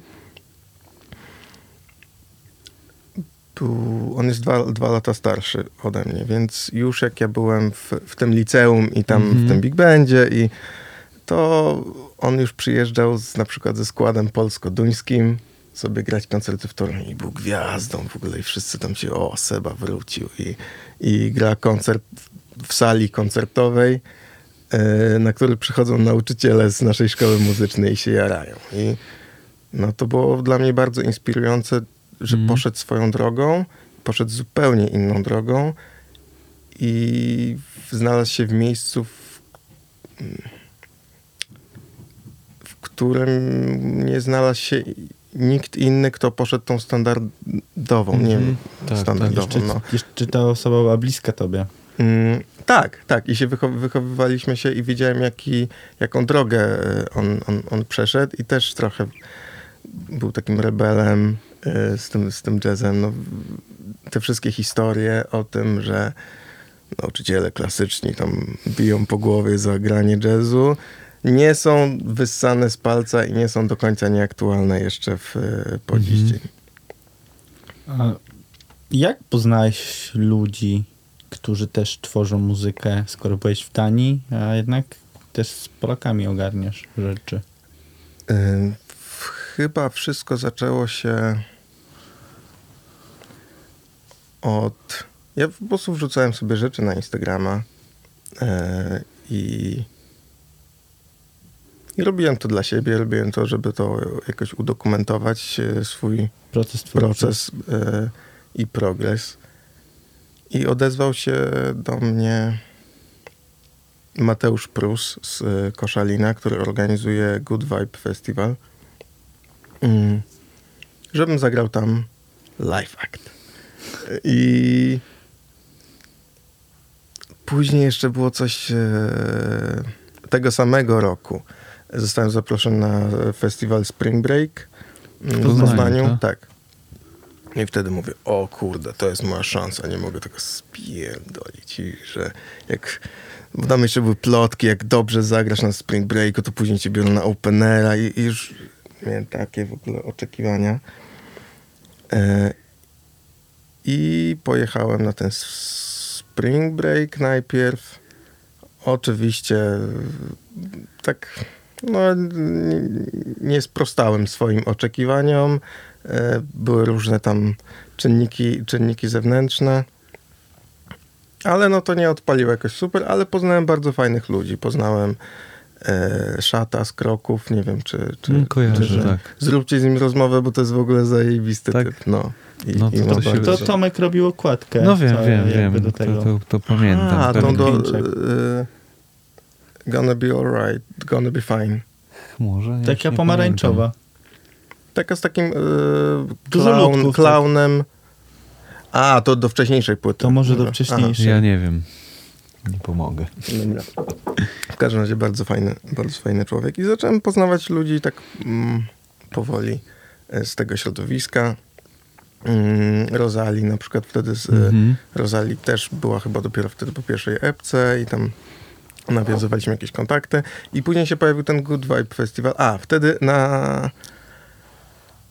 On jest dwa, dwa lata starszy ode mnie, więc już jak ja byłem w, w tym liceum i tam Mhm. w tym big bandzie i to on już przyjeżdżał z, na przykład ze składem polsko-duńskim sobie grać koncerty w Toruniu i był gwiazdą w ogóle i wszyscy tam się, o, Seba wrócił i, i gra koncert w sali koncertowej, e, na który przychodzą nauczyciele z naszej szkoły muzycznej i się jarają. I no to było dla mnie bardzo inspirujące, że Mhm. poszedł swoją drogą, poszedł zupełnie inną drogą i znalazł się w miejscu, w, w którym nie znalazł się nikt inny, kto poszedł tą standardową, nie Mhm. Tak, standardową, Jeszcze, no. jeszcze ta osoba była bliska tobie. Mm, tak, tak. I się wychow- wychowywaliśmy się i wiedziałem, jaki, jaką drogę e, on, on, on przeszedł i też trochę był takim rebelem e, z tym, z tym jazzem. No, te wszystkie historie o tym, że nauczyciele klasyczni tam biją po głowie za granie jazzu, nie są wyssane z palca i nie są do końca nieaktualne jeszcze w, e, po dziś Mhm. dzień. A jak poznałeś ludzi, którzy też tworzą muzykę, skoro byłeś w Danii, a jednak też z Polakami ogarniasz rzeczy? W- Chyba wszystko zaczęło się od. Ja po prostu wrzucałem sobie rzeczy na Instagrama e, i, i robiłem to dla siebie. Robiłem to, żeby to jakoś udokumentować e, swój Proces proces e, i progres. I odezwał się do mnie Mateusz Prus z Koszalina, który organizuje Good Vibe Festival. Mm, żebym zagrał tam live act. I później jeszcze było coś e, tego samego roku. Zostałem zaproszony na festiwal Spring Break w Poznaniu, Poznaniu. tak? Tak. I wtedy mówię, o kurde, to jest moja szansa, nie mogę tego spierdolić. I że jak bo tam jeszcze były plotki, jak dobrze zagrasz na Spring Breaku, to później cię biorą na Openera i, i już miałem takie w ogóle oczekiwania. E, I pojechałem na ten Spring Break najpierw. Oczywiście tak no, nie, sprostałem swoim oczekiwaniom. E, były różne tam czynniki, czynniki zewnętrzne. Ale no to nie odpaliło jakoś super, ale poznałem bardzo fajnych ludzi. Poznałem e, Szata z Kroków, nie wiem czy... czy Mm, kojarzę, czy, tak. Zróbcie z nim rozmowę, bo to jest w ogóle zajebisty Tak? typ. No, I, No i to ma to się To Tomek robił okładkę. No wiem, wiem, wiem. Do To, tego. to, to pamiętam. A, tak. to do... E, gonna be alright, gonna be fine. Może, ja Taka pomarańczowa. Taka z takim Dużo klaun, ludków, klaunem. A, to do wcześniejszej płyty. To może do wcześniejszej. pamiętam. Ja nie wiem. Nie pomogę. Dobra. W każdym razie bardzo fajny, bardzo fajny człowiek. I zacząłem poznawać ludzi tak mm, powoli e, z tego środowiska. Mm, Rozali na przykład wtedy z Mhm. Rozali też była chyba dopiero wtedy po pierwszej epce i tam nawiązywaliśmy jakieś kontakty. I później się pojawił ten Good Vibe Festival. A, wtedy na,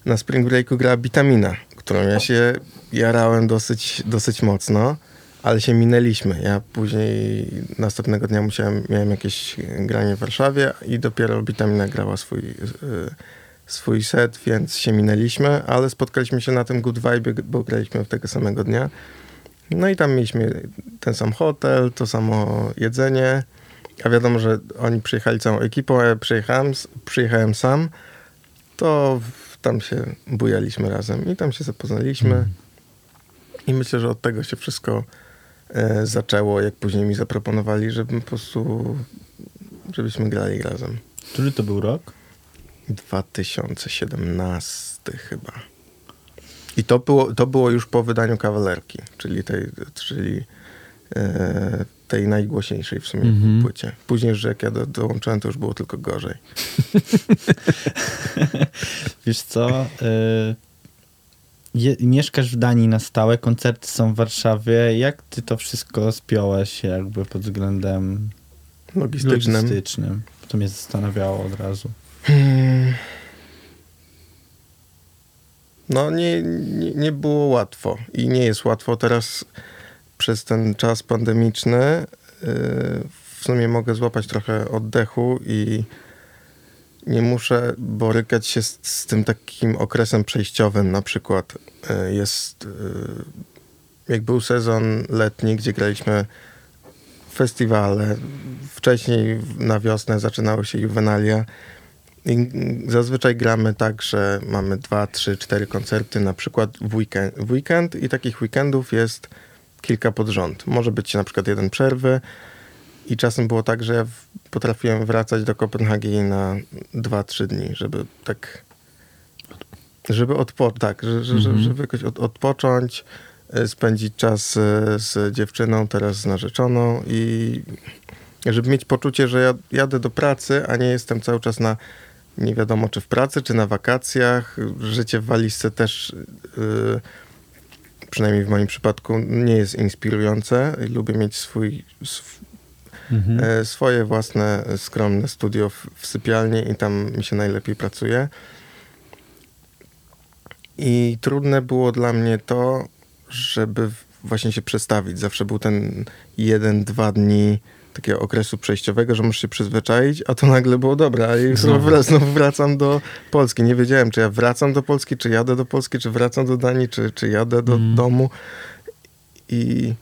na Spring Breaku grała Bitamina, którą ja się jarałem dosyć, dosyć mocno, ale się minęliśmy. Ja później następnego dnia musiałem, miałem jakieś granie w Warszawie i dopiero Bitamina grała swój, y, swój set, więc się minęliśmy, ale spotkaliśmy się na tym Good Vibe, bo graliśmy w tego samego dnia. No i tam mieliśmy ten sam hotel, to samo jedzenie. A wiadomo, że oni przyjechali całą ekipą, a ja przyjechałem, przyjechałem sam. To tam się bujaliśmy razem i tam się zapoznaliśmy. I myślę, że od tego się wszystko e, zaczęło, jak później mi zaproponowali, żebym po prostu, żebyśmy grali razem. Który to był rok? 2017 chyba. I to było, to było już po wydaniu kawalerki, czyli tej, czyli, e, tej najgłośniejszej w sumie Mhm. płycie. Później, że jak ja do, dołączyłem, to już było tylko gorzej. Wiesz co? Y, je, mieszkasz w Danii na stałe, koncerty są w Warszawie. Jak ty to wszystko spiąłeś jakby pod względem Logistycznym. logistycznym? To mnie zastanawiało od razu. Hmm. No nie, nie, nie było łatwo i nie jest łatwo teraz przez ten czas pandemiczny. yy, W sumie mogę złapać trochę oddechu i nie muszę borykać się z, z tym takim okresem przejściowym. Na przykład yy, jest, yy, jak był sezon letni, gdzie graliśmy festiwale. Wcześniej na wiosnę zaczynały się juwenalia. I zazwyczaj gramy tak, że mamy dwa, trzy, cztery koncerty na przykład w weekend, w weekend i takich weekendów jest kilka pod rząd. Może być na przykład jeden przerwy i czasem było tak, że potrafiłem wracać do Kopenhagi na dwa, trzy dni, żeby tak żeby odpocząć, tak, że, że, Mhm. żeby jakoś od, odpocząć, y, spędzić czas y, z dziewczyną, teraz z narzeczoną i żeby mieć poczucie, że ja jadę do pracy, a nie jestem cały czas na nie wiadomo czy w pracy, czy na wakacjach. Życie w walizce też, yy, przynajmniej w moim przypadku, nie jest inspirujące. Lubię mieć swój, sw, Mhm. e, swoje własne e, skromne studio w, w sypialni i tam mi się najlepiej pracuje. I trudne było dla mnie to, żeby właśnie się przestawić. Zawsze był ten jeden, dwa dni takiego okresu przejściowego, że muszę się przyzwyczaić, a to nagle było dobra. Już Znowu. znowu, znowu wracam do Polski. Nie wiedziałem, czy ja wracam do Polski, czy jadę do Polski, czy wracam do Danii, czy, czy jadę do Mhm. domu. I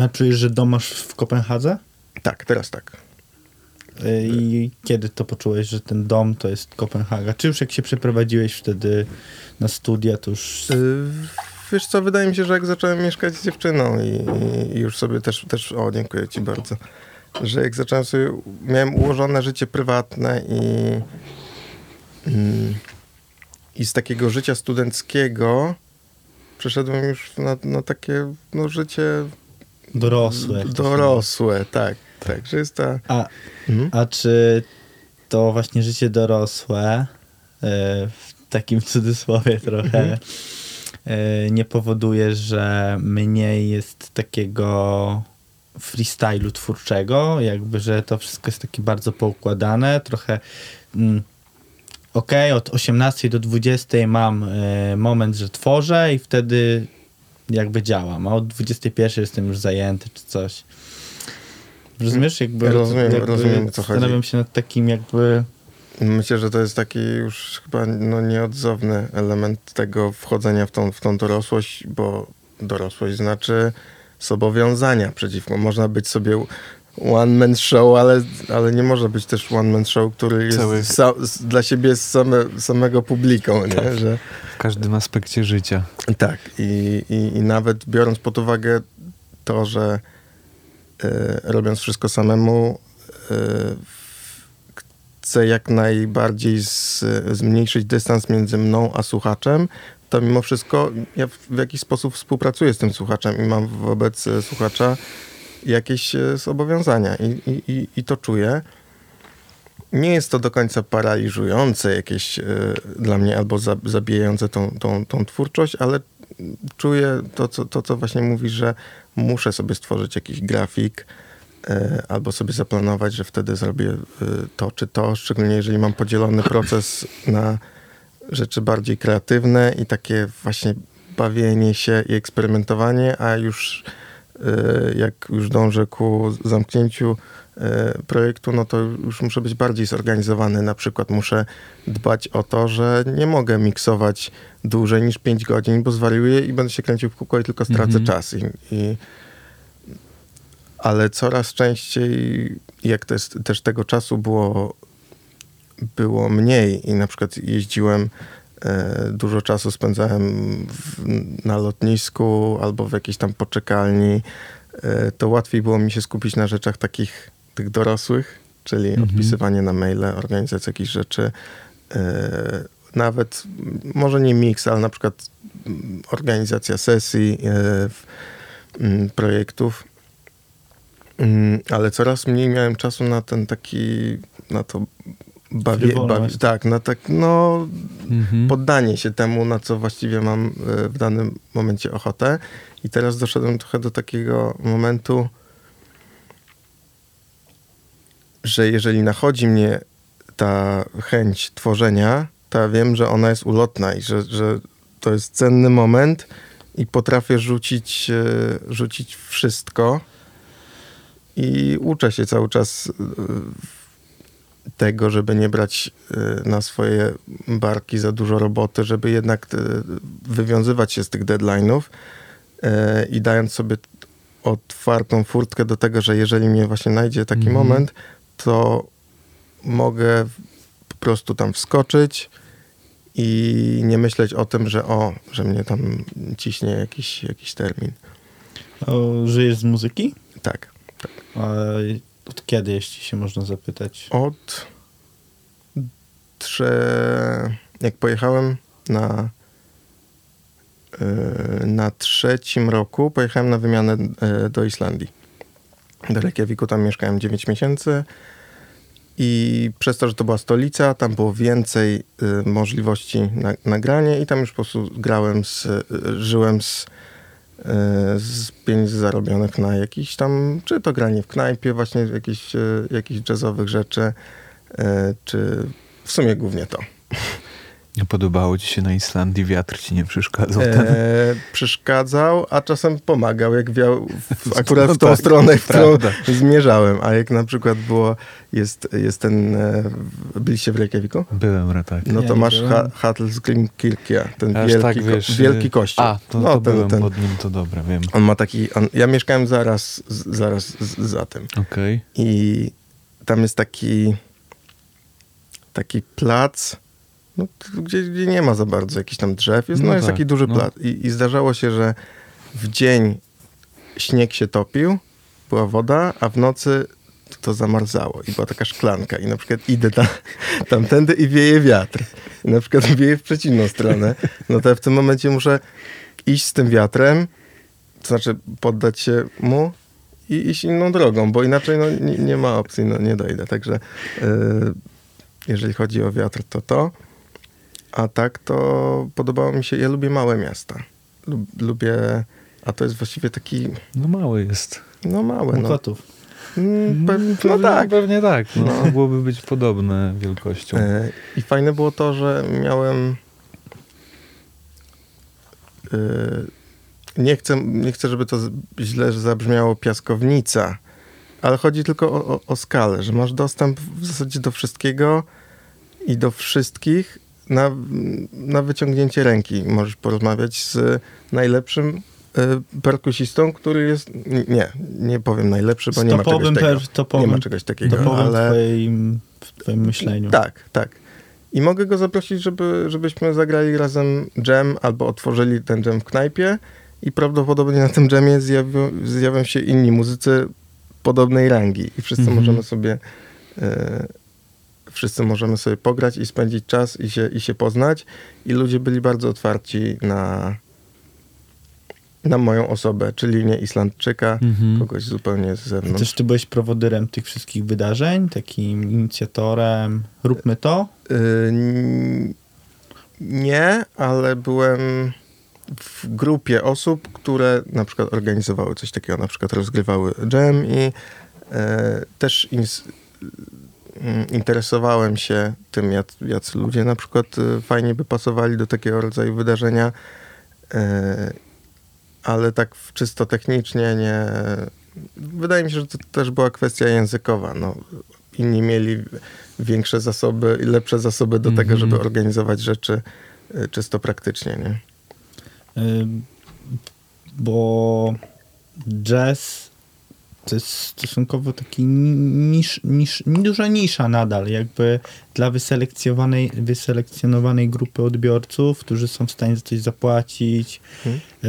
A czujesz, że dom masz w Kopenhadze? tak, teraz tak. Y, I kiedy to poczułeś, że ten dom to jest Kopenhaga? Czy już jak się przeprowadziłeś wtedy na studia, to już... Y, Wiesz co, wydaje mi się, że jak zacząłem mieszkać z dziewczyną i, i już sobie też, też, o dziękuję ci bardzo, że jak zacząłem sobie, miałem ułożone życie prywatne i, mm, i z takiego życia studenckiego przeszedłem już na, na takie no, życie Dorosłe. dorosłe, tak, tak, że jest ta... A, Mhm. a czy to właśnie życie dorosłe y, w takim cudzysłowie trochę, e, nie powoduje, że mniej jest takiego freestylu twórczego, jakby, że to wszystko jest takie bardzo poukładane, trochę mm, okej, od 18 do 20 mam e, moment, że tworzę i wtedy jakby działam, a od 21 jestem już zajęty czy coś. Rozumiesz? Jakby, Rozumiem, jakby rozumiem, co chodzi. Zastanawiam się nad takim jakby... Myślę, że to jest taki już chyba no, nieodzowny element tego wchodzenia w tą, w tą dorosłość, bo dorosłość znaczy zobowiązania przeciwko. Można być sobie one man show, ale, ale nie może być też one man show, który jest Cały- sa, dla siebie same, samego publiką, nie? Że, W każdym aspekcie życia. tak, i, i, i nawet biorąc pod uwagę to, że y, robiąc wszystko samemu, y, chcę jak najbardziej z, zmniejszyć dystans między mną a słuchaczem, to mimo wszystko ja w, w jakiś sposób współpracuję z tym słuchaczem i mam wobec e, słuchacza jakieś e, zobowiązania i, i, i, to czuję. Nie jest to do końca paraliżujące jakieś e, dla mnie albo za, zabijające tą, tą, tą twórczość, ale czuję to co, to, co właśnie mówisz, że muszę sobie stworzyć jakiś grafik e, albo sobie zaplanować, że wtedy zrobię to czy to, szczególnie jeżeli mam podzielony proces na rzeczy bardziej kreatywne i takie właśnie bawienie się i eksperymentowanie, a już jak już dążę ku zamknięciu e, projektu, no to już muszę być bardziej zorganizowany. Na przykład muszę dbać o to, że nie mogę miksować dłużej niż 5 godzin, bo zwariuję i będę się kręcił w kółko i tylko stracę Mhm. czas. I, i, ale coraz częściej, jak to jest, też tego czasu było, było mniej i na przykład jeździłem, e, dużo czasu spędzałem w, na lotnisku albo w jakiejś tam poczekalni, e, to łatwiej było mi się skupić na rzeczach takich tych dorosłych, czyli Mhm. odpisywanie na maile, organizacja jakichś rzeczy, e, nawet może nie miks, ale na przykład m, organizacja sesji, e, w, m, projektów. Mm, Ale coraz mniej miałem czasu na ten taki, na to bawie, bawi, tak, na tak, no Mhm. poddanie się temu, na co właściwie mam e, w danym momencie ochotę. I teraz doszedłem trochę do takiego momentu, że jeżeli nachodzi mnie ta chęć tworzenia, to ja wiem, że ona jest ulotna i że, że to jest cenny moment i potrafię rzucić, e, rzucić wszystko i uczę się cały czas e, tego, żeby nie brać e, na swoje barki za dużo roboty, żeby jednak e, wywiązywać się z tych deadline'ów e, i dając sobie otwartą furtkę do tego, że jeżeli mnie właśnie najdzie taki Mhm. moment, to mogę po prostu tam wskoczyć i nie myśleć o tym, że o, że mnie tam ciśnie jakiś, jakiś termin. O, żyjesz z muzyki? Tak. A od kiedy, jeśli się można zapytać? Od trze... jak pojechałem na e, na trzecim roku pojechałem na wymianę e, do Islandii. Do Reykjaviku, tam mieszkałem 9 miesięcy i przez to, że to była stolica, tam było więcej e, możliwości na, nagrania i tam już po prostu grałem z, e, żyłem z, z pieniędzy zarobionych na jakiś tam, czy to granie w knajpie, właśnie jakichś, e, jakichś jazzowych rzeczy, e, czy w sumie głównie to. Podobało ci się na Islandii, wiatr ci nie przeszkadzał. ten? E, przeszkadzał, a czasem pomagał, jak wiał w, akurat w tą tak, stronę, w którą zmierzałem. A jak na przykład było, jest, jest ten, e, byliście w Reykjaviku? Byłem, tak. No Ja to nie masz ha, Hatlskrimkirkia, ten Aż wielki, tak, ko- wiesz, wielki y, kościół. A, to, no, to ten, byłem ten, pod nim, to dobra, wiem. On ma taki, on, ja mieszkałem zaraz, zaraz za tym. Okej. I tam jest taki taki plac, no, gdzie, gdzie nie ma za bardzo jakichś tam drzew. Jest, no, No jest tak, taki duży no. plac. I, I zdarzało się, że w dzień śnieg się topił, była woda, a w nocy to zamarzało i była taka szklanka i na przykład idę tam, tamtędy i wieje wiatr. I na przykład wieje w przeciwną stronę. No to ja w tym momencie muszę iść z tym wiatrem, to znaczy poddać się mu i iść inną drogą, bo inaczej no, nie, nie ma opcji, no, nie dojdę. Także yy, jeżeli chodzi o wiatr, to to. A tak to podobało mi się, ja lubię małe miasta. Lub, lubię, a to jest właściwie taki, No mały jest. no małe, no. Mokotów. Mm, pe- no Pewnie- tak. Pewnie tak. No, No. Mogłoby być podobne wielkością. E, I fajne było to, że miałem. e, Nie chcę, nie chcę, żeby to źle zabrzmiało piaskownica, ale chodzi tylko o, o, o skalę, że masz dostęp w zasadzie do wszystkiego i do wszystkich na, na wyciągnięcie ręki. Możesz porozmawiać z najlepszym e, perkusistą, który jest. Nie, nie powiem najlepszy, bo nie ma czegoś takiego. topowym, Nie ma czegoś takiego, topowym ale... w, twoim, w twoim myśleniu. Tak, tak. I mogę go zaprosić, żeby, żebyśmy zagrali razem jam albo otworzyli ten jam w knajpie i prawdopodobnie na tym jamie zjawią, zjawią się inni muzycy podobnej rangi i wszyscy Mhm. możemy sobie e, wszyscy możemy sobie pograć i spędzić czas i się, i się poznać i ludzie byli bardzo otwarci na na moją osobę, czyli nie Islandczyka, Mhm. kogoś zupełnie z zewnątrz. Też ty byłeś prowodyrem tych wszystkich wydarzeń, takim inicjatorem. Róbmy to. Y, n- Nie, ale byłem w grupie osób, które na przykład organizowały coś takiego, na przykład rozgrywały jam i e, też ins- interesowałem się tym, jak, jacy ludzie na przykład e, fajnie by pasowali do takiego rodzaju wydarzenia, e, ale tak czysto technicznie nie... Wydaje mi się, że to też była kwestia językowa. No, inni mieli większe zasoby i lepsze zasoby do tego, Mhm. żeby organizować rzeczy y, czysto praktycznie, nie? Y, Bo jazz to jest stosunkowo taki nisz, nisz, duża nisza nadal, jakby dla wyselekcjonowanej, wyselekcjonowanej grupy odbiorców, którzy są w stanie za coś zapłacić. Y,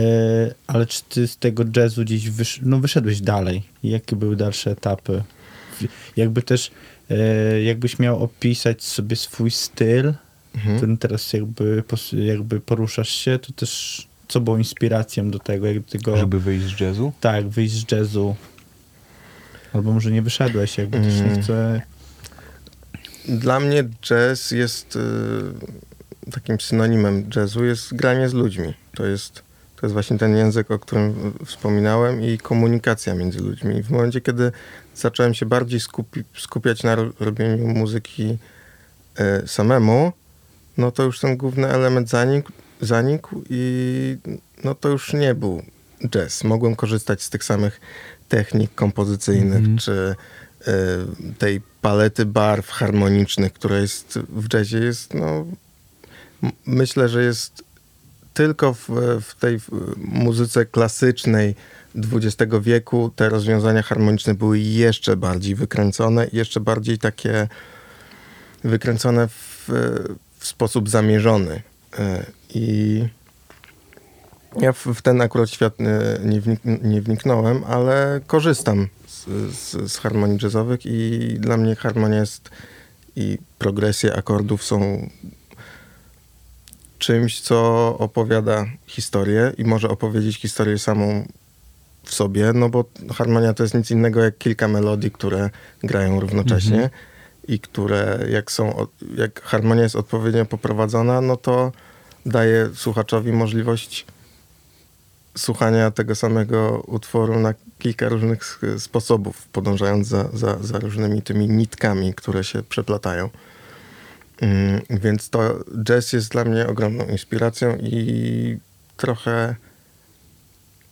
Ale czy ty z tego jazzu gdzieś wysz, no wyszedłeś dalej? Jakie były dalsze etapy? Jakby też, y, jakbyś miał opisać sobie swój styl, Mhm. którym teraz jakby, jakby poruszasz się, to też co było inspiracją do tego, jak do tego, Żeby wyjść z jazzu? tak, wyjść z jazzu. Albo może nie wyszedłeś, jakby też nie Mm. chcę... Dla mnie jazz jest y, takim synonimem jazzu, jest granie z ludźmi. To jest, to jest właśnie ten język, o którym wspominałem i komunikacja między ludźmi. W momencie, kiedy zacząłem się bardziej skupi- skupiać na ro- robieniu muzyki y, samemu, no to już ten główny element zanikł, zanikł i no to już nie był jazz. Mogłem korzystać z tych samych technik kompozycyjnych, Mhm. czy y, tej palety barw harmonicznych, która jest w jazzie, jest no, myślę, że jest tylko w, w tej muzyce klasycznej XX wieku te rozwiązania harmoniczne były jeszcze bardziej wykręcone, jeszcze bardziej takie wykręcone w, w sposób zamierzony. Y, I ja w, w ten akurat świat nie, wnik, nie wniknąłem, ale korzystam z, z, z harmonii jazzowych i dla mnie harmonia jest i progresje akordów są czymś, co opowiada historię i może opowiedzieć historię samą w sobie, no bo harmonia to jest nic innego jak kilka melodii, które grają równocześnie Mhm. i które jak są, jak harmonia jest odpowiednio poprowadzona, no to daje słuchaczowi możliwość słuchania tego samego utworu na kilka różnych sposobów, podążając za, za, za różnymi tymi nitkami, które się przeplatają. Mm, Więc to jazz jest dla mnie ogromną inspiracją i trochę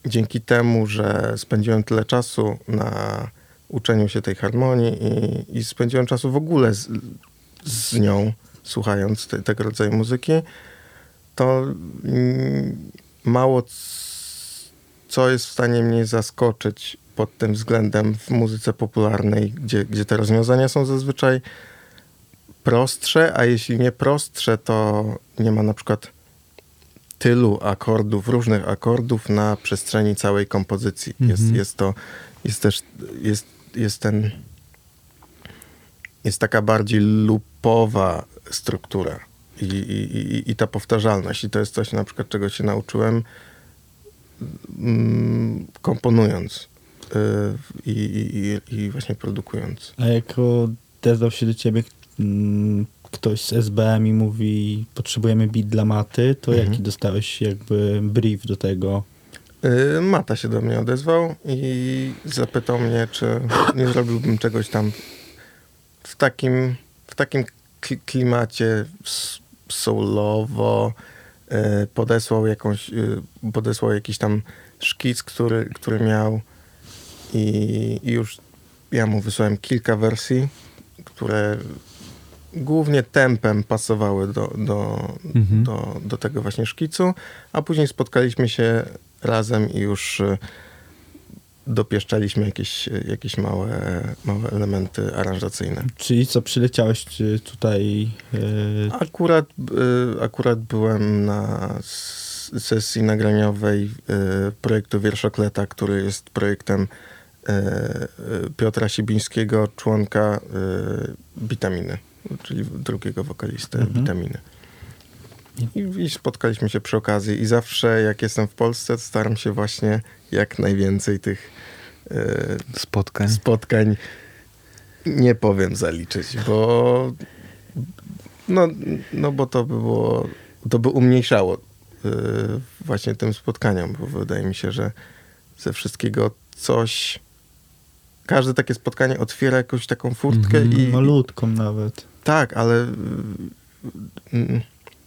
dzięki temu, że spędziłem tyle czasu na uczeniu się tej harmonii i, i spędziłem czasu w ogóle z, z nią, słuchając te, tego rodzaju muzyki, to mm, mało co jest w stanie mnie zaskoczyć pod tym względem w muzyce popularnej, gdzie, gdzie te rozwiązania są zazwyczaj prostsze, a jeśli nie prostsze, to nie ma na przykład tylu akordów, różnych akordów na przestrzeni całej kompozycji. Jest, Mhm. jest to, jest też, jest, jest ten, jest taka bardziej lupowa struktura i, i, i, i ta powtarzalność. I to jest coś na przykład, czego się nauczyłem komponując y, i, i, i, właśnie produkując. A jak odezwał się do ciebie mm, ktoś z SBM i mówi, potrzebujemy beat dla maty, to Mhm. jaki dostałeś jakby brief do tego? Y, Mata się do mnie odezwał i zapytał mnie, czy nie zrobiłbym czegoś tam w takim, w takim kli- klimacie soulowo. Y, Podesłał jakąś, y, podesłał jakiś tam szkic, który, który miał i, i już ja mu wysłałem kilka wersji, które głównie tempem pasowały do, do, Mhm. do, do tego właśnie szkicu, a później spotkaliśmy się razem i już y, dopieszczaliśmy jakieś, jakieś małe, małe elementy aranżacyjne. Czyli co, przyleciałeś czy tutaj... Yy, Akurat, y, akurat byłem na sesji nagraniowej y, projektu Wierszokleta, który jest projektem y, y, Piotra Sibińskiego, członka y, Witaminy, czyli drugiego wokalisty Mhm. Witaminy. I, I spotkaliśmy się przy okazji i zawsze jak jestem w Polsce, staram się właśnie jak najwięcej tych y, Spotkań. spotkań nie powiem zaliczyć, bo no, no bo to by było, to by umniejszało y, właśnie tym spotkaniom, bo wydaje mi się, że ze wszystkiego coś każde takie spotkanie otwiera jakąś taką furtkę Mhm. i malutką nawet. tak, ale y, y,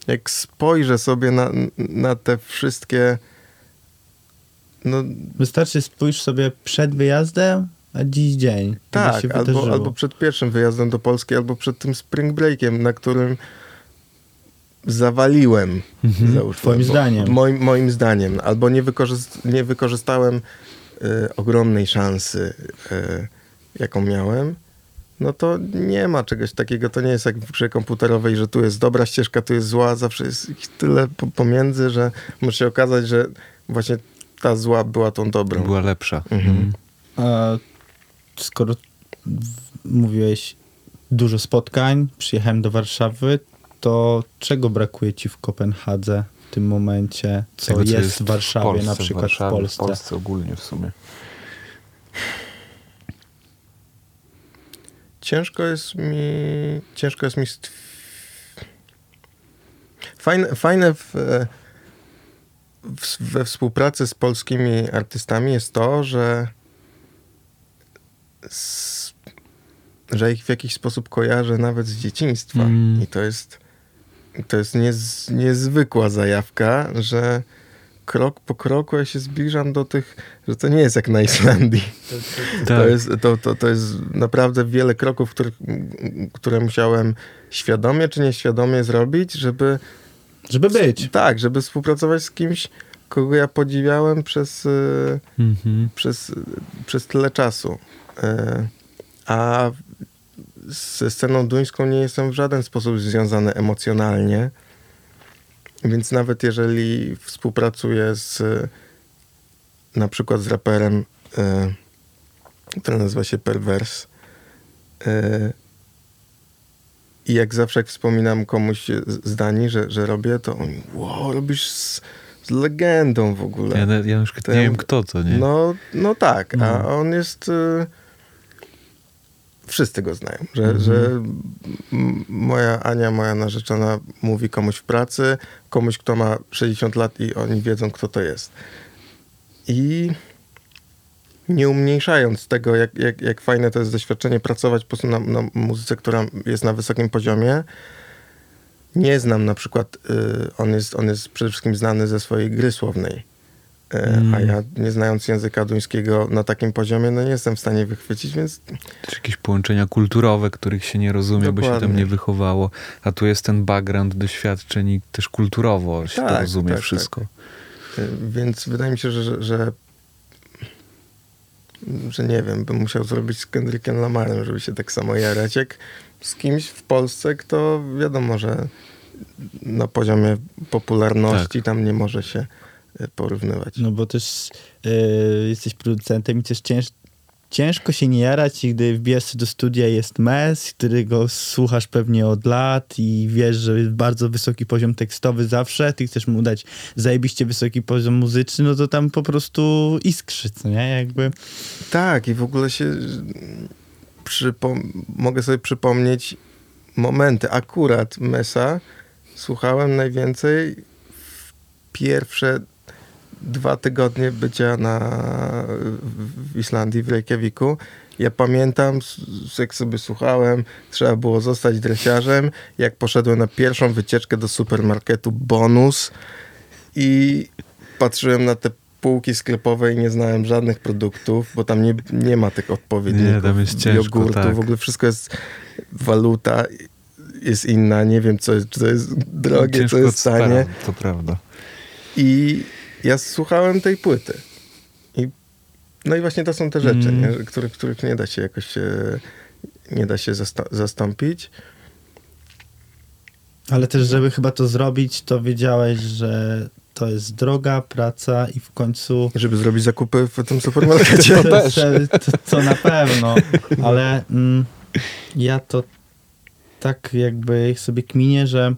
jak spojrzę sobie na, na te wszystkie no Wystarczy spójrz sobie przed wyjazdem, a dziś dzień. Tak, albo, albo przed pierwszym wyjazdem do Polski, albo przed tym spring breakiem, na którym zawaliłem. Mhm. załóżmy, Twoim bo- zdaniem. Moim, moim zdaniem. Albo nie, wykorzyst, nie wykorzystałem y, ogromnej szansy, y, jaką miałem. No to nie ma czegoś takiego, to nie jest jak w grze komputerowej, że tu jest dobra ścieżka, tu jest zła, zawsze jest ich tyle po, pomiędzy, że może się okazać, że właśnie ta zła była tą dobrą. Była lepsza. Mhm. Mhm. A skoro w- mówiłeś dużo spotkań, przyjechałem do Warszawy, to czego brakuje ci w Kopenhadze w tym momencie, co, Tego, co jest, w Warszawie, Polsce, na przykład Warszawie, w Polsce? W Polsce ogólnie w sumie. Ciężko jest mi. Ciężko jest mi. Fajne, fajne w, w, we współpracy z polskimi artystami jest to, że. Z, że ich w jakiś sposób kojarzę nawet z dzieciństwa. Mm. I to jest. To jest niez, niezwykła zajawka, że krok po kroku ja się zbliżam do tych, że to nie jest jak na Islandii. Tak. To, jest, to, to, to jest naprawdę wiele kroków, których, które musiałem świadomie czy nieświadomie zrobić, żeby. Żeby być. Tak, żeby współpracować z kimś, kogo ja podziwiałem przez, y, Mhm. przez, przez tyle czasu. Y, A ze sceną duńską nie jestem w żaden sposób związany emocjonalnie. Więc nawet jeżeli współpracuję z na przykład z raperem, y, który nazywa się Pervers, y, i jak zawsze jak wspominam komuś z Danii, że, że robię, to on wow, robisz z, z legendą w ogóle. Ja, ja już To nie wiem kto to, nie? No, no tak, a No. on jest. Y, wszyscy go znają, że, Mhm. że m- moja Ania, moja narzeczona, mówi komuś w pracy, komuś, kto ma 60 lat i oni wiedzą, kto to jest. I nie umniejszając tego, jak, jak, jak fajne to jest doświadczenie pracować po prostu na, na muzyce, która jest na wysokim poziomie. Nie znam na przykład, y, on, jest, on jest przede wszystkim znany ze swojej gry słownej. E, Mm. A ja nie znając języka duńskiego na takim poziomie, no nie jestem w stanie wychwycić, więc Też jakieś połączenia kulturowe, których się nie rozumie, bo się tam Dokładnie. nie wychowało. A tu jest ten background doświadczeń i też kulturowo się to Tak, rozumie tak, wszystko. Y, Więc wydaje mi się, że, że, że, że nie wiem, bym musiał zrobić z Kendrickiem Lamarem, żeby się tak samo jarać, jak z kimś w Polsce, kto wiadomo, że na poziomie popularności tam nie może się y, porównywać. No bo też y, jesteś producentem i też cięż, ciężko się nie jarać, gdy wbierz do studia i jest mes, którego słuchasz pewnie od lat i wiesz, że jest bardzo wysoki poziom tekstowy zawsze, ty chcesz mu dać zajebiście wysoki poziom muzyczny, no to tam po prostu iskrzy, co nie? Jakby Tak, i w ogóle się przypom- mogę sobie przypomnieć momenty, akurat Mesa słuchałem najwięcej w pierwsze dwa tygodnie bycia na, w Islandii, w Reykjaviku. Ja pamiętam, jak sobie słuchałem, trzeba było zostać dresiarzem, jak poszedłem na pierwszą wycieczkę do supermarketu Bonus i patrzyłem na te półki sklepowe i nie znałem żadnych produktów, bo tam nie, nie ma tych odpowiedników. Nie, tam jest ciężko, jogurtu, tak. w ogóle wszystko jest waluta jest inna, nie wiem co jest, czy to jest drogie, Ciężko co jest tanie. To prawda. I ja słuchałem tej płyty. I, no i właśnie to są te rzeczy, Mm. nie? których, których nie da się jakoś nie da się zasta- zastąpić. Ale też, żeby chyba to zrobić, to wiedziałeś, że to jest droga, praca i w końcu... Żeby zrobić zakupy w tym supermarkecie. To też. To, to, to na pewno, ale mm, ja to tak jakby sobie kminię, że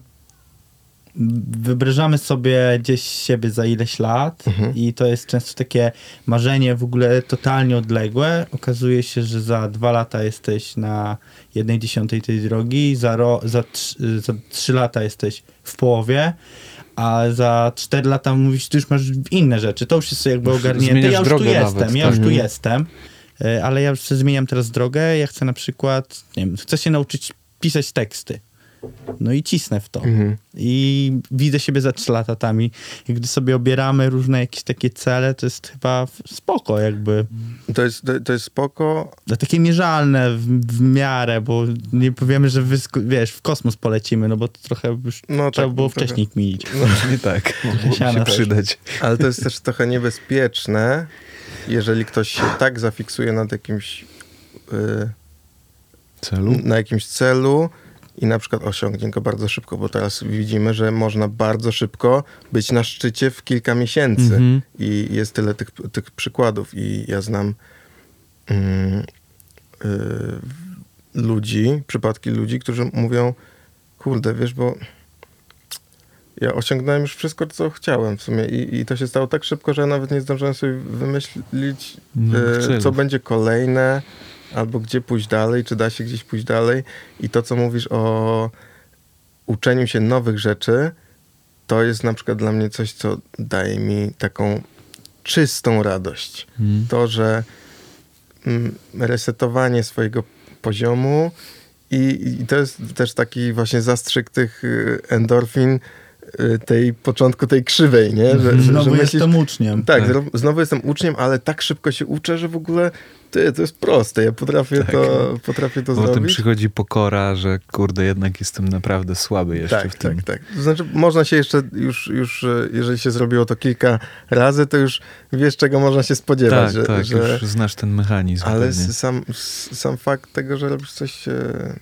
wyobrażamy sobie gdzieś siebie za ileś lat Mhm. i to jest często takie marzenie w ogóle totalnie odległe. Okazuje się, że za dwa lata jesteś na jednej dziesiątej tej drogi, za, ro, za, trzy, za trzy lata jesteś w połowie, a za cztery lata mówisz, ty już masz inne rzeczy. To już jest jakby ogarnięte. Ja już tu jestem, nawet, ja tak. już tu Mhm. jestem, e, ale ja już zmieniam teraz drogę. Ja chcę na przykład, nie wiem, chcę się nauczyć pisać teksty. No i cisnę w to. Mhm. I widzę siebie za trzy lata tam i gdy sobie obieramy różne jakieś takie cele, to jest chyba spoko jakby. To jest, to, to jest spoko. No, takie mierzalne w, w miarę, bo nie powiemy, że wysk- wiesz, w kosmos polecimy, no bo to trochę już No trzeba tak, było trochę. wcześniej kminić. Tak. Mogłoby Siana się też. przydać. Ale to jest też trochę niebezpieczne, jeżeli ktoś się tak zafiksuje nad jakimś, y, Celu? na jakimś celu i na przykład osiągnie go bardzo szybko, bo teraz widzimy, że można bardzo szybko być na szczycie w kilka miesięcy. Mhm. I jest tyle tych, tych przykładów. I ja znam mm, y, ludzi, przypadki ludzi, którzy mówią, kurde, wiesz, bo ja osiągnąłem już wszystko, co chciałem w sumie i, i to się stało tak szybko, że ja nawet nie zdążyłem sobie wymyślić, Nowych e, celów. co będzie kolejne, albo gdzie pójść dalej, czy da się gdzieś pójść dalej. I to, co mówisz o uczeniu się nowych rzeczy, to jest na przykład dla mnie coś, co daje mi taką czystą radość. Mhm. To, że mm, resetowanie swojego poziomu i, i to jest też taki właśnie zastrzyk tych y, endorfin tej początku tej krzywej, nie? Że, że, Znowu że myślisz, jestem uczniem. tak, Tak. znowu jestem uczniem, ale tak szybko się uczę, że w ogóle ty, to jest proste. Ja potrafię Tak. to, potrafię to Potem zrobić. przychodzi pokora, że kurde, jednak jestem naprawdę słaby jeszcze Tak, w tym. tak, tak. To znaczy, można się jeszcze już, już, e, jeżeli się zrobiło to kilka razy, to już wiesz, czego można się spodziewać. Tak, że, tak, że, już znasz ten mechanizm. ale pewnie. sam, sam fakt tego, że robisz coś, e,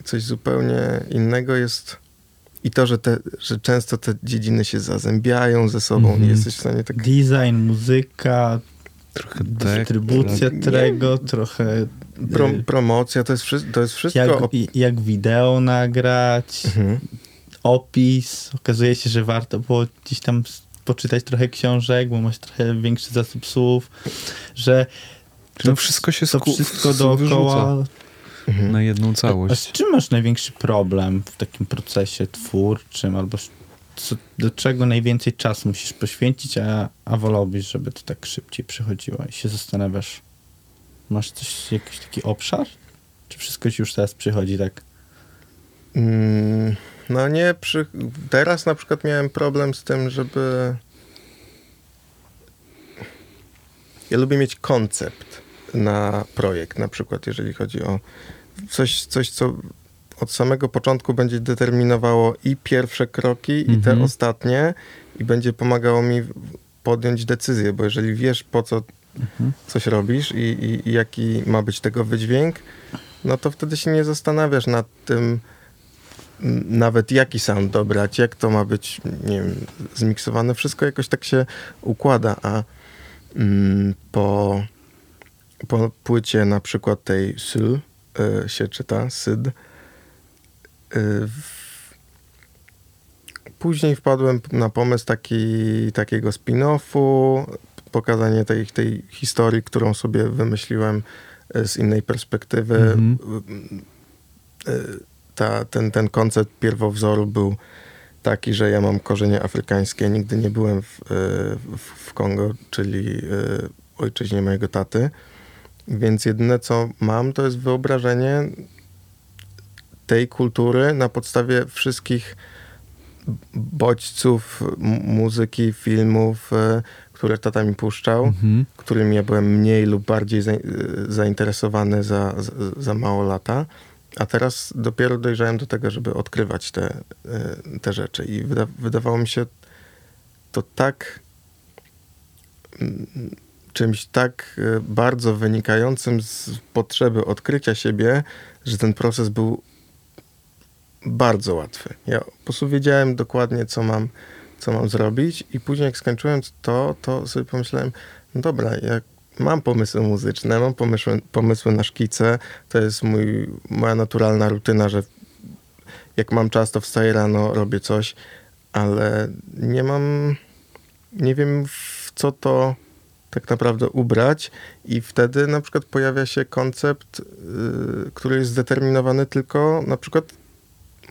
coś zupełnie innego jest i to, że, te, że często te dziedziny się zazębiają ze sobą. Mhm. Nie jesteś w stanie tak... Design, muzyka, Trochę tak. dystrybucja tak. tego, trochę Pro, y, promocja, to jest, wszy- to jest wszystko... jak, op- jak wideo nagrać, Mhm. opis. Okazuje się, że warto było gdzieś tam poczytać trochę książek, bo masz trochę większy zasób słów, że No wszystko się to wszystko wyrzuca dookoła. Mhm. na jedną A z całość. czym masz największy problem w takim procesie twórczym, albo co, do czego najwięcej czasu musisz poświęcić, a, a wolałbyś, żeby to tak szybciej przychodziło i się zastanawiasz, masz coś, jakiś taki obszar? Czy wszystko ci już teraz przychodzi tak? Mm, No nie, przy... teraz na przykład miałem problem z tym, żeby. Ja lubię mieć koncept na projekt, na przykład, jeżeli chodzi o coś, coś co od samego początku będzie determinowało i pierwsze kroki, i te Mhm. ostatnie, i będzie pomagało mi podjąć decyzję, bo jeżeli wiesz, po co coś robisz i, i, i jaki ma być tego wydźwięk, no to wtedy się nie zastanawiasz nad tym, nawet jaki sound dobrać, jak to ma być, nie wiem, zmiksowane. Wszystko jakoś tak się układa, a mm, po, po płycie na przykład tej Syl y, się czyta, Syd, y, w- Później wpadłem na pomysł taki, takiego spin-offu, pokazanie tej, tej historii, którą sobie wymyśliłem e, z innej perspektywy. Mhm. E, ta, ten, ten koncept pierwowzoru był taki, że ja mam korzenie afrykańskie. Nigdy nie byłem w, w, w Kongo, czyli ojczyźnie mojego taty. Więc jedyne co mam, to jest wyobrażenie tej kultury na podstawie wszystkich bodźców muzyki, filmów, e, które tata mi puszczał, mhm. którymi ja byłem mniej lub bardziej za, zainteresowany za, za, za, mało lata. A teraz dopiero dojrzałem do tego, żeby odkrywać te, e, te rzeczy. I wyda, wydawało mi się to tak czymś tak e, bardzo wynikającym z potrzeby odkrycia siebie, że ten proces był bardzo łatwy. Ja po prostu wiedziałem dokładnie, co mam, co mam zrobić i później jak skończyłem to, to sobie pomyślałem, no dobra, jak mam pomysły muzyczne, mam pomysły, pomysły na szkice, to jest mój, moja naturalna rutyna, że jak mam czas, to wstaję rano, robię coś, ale nie mam, nie wiem w co to tak naprawdę ubrać i wtedy na przykład pojawia się koncept, yy, który jest zdeterminowany tylko na przykład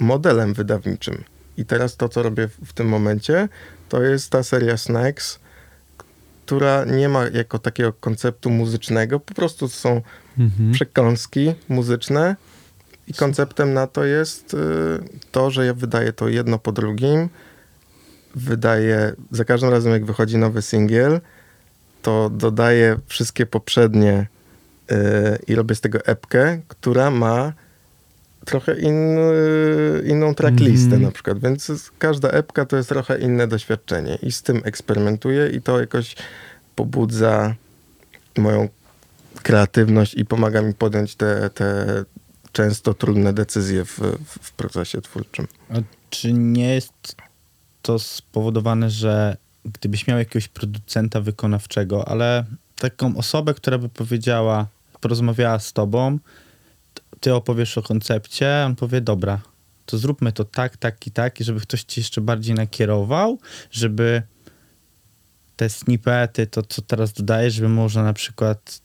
modelem wydawniczym. I teraz to, co robię w, w tym momencie, to jest ta seria Snacks, która nie ma jako takiego konceptu muzycznego, po prostu są mhm. przekąski muzyczne i konceptem na to jest y, to, że ja wydaję to jedno po drugim, wydaję, za każdym razem jak wychodzi nowy singiel, to dodaję wszystkie poprzednie y, i robię z tego epkę, która ma trochę in, inną tracklistę mm. na przykład, więc każda epka to jest trochę inne doświadczenie i z tym eksperymentuję i to jakoś pobudza moją kreatywność i pomaga mi podjąć te, te często trudne decyzje w, w procesie twórczym. A czy nie jest to spowodowane, że gdybyś miał jakiegoś producenta wykonawczego, ale taką osobę, która by powiedziała, porozmawiała z tobą, ty opowiesz o koncepcie, on powie, dobra, to zróbmy to tak, tak i tak, i żeby ktoś ci jeszcze bardziej nakierował, żeby te snippety, to co teraz dodaję, żeby można na przykład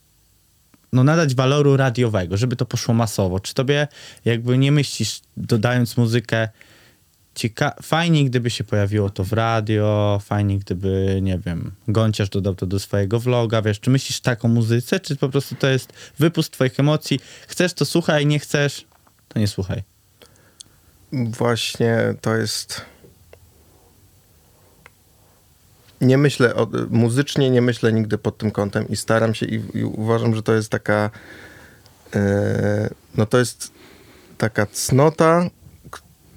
no, nadać waloru radiowego, żeby to poszło masowo. Czy tobie jakby nie myślisz, dodając muzykę, cieka- fajnie, gdyby się pojawiło to w radio, fajnie, gdyby, nie wiem, Gąciarz dodał to do swojego vloga, wiesz, czy myślisz tak o muzyce, czy po prostu to jest wypust twoich emocji, chcesz to słuchaj, nie chcesz, to nie słuchaj. Właśnie to jest... Nie myślę, o, muzycznie nie myślę nigdy pod tym kątem i staram się i, i uważam, że to jest taka, yy, no to jest taka cnota,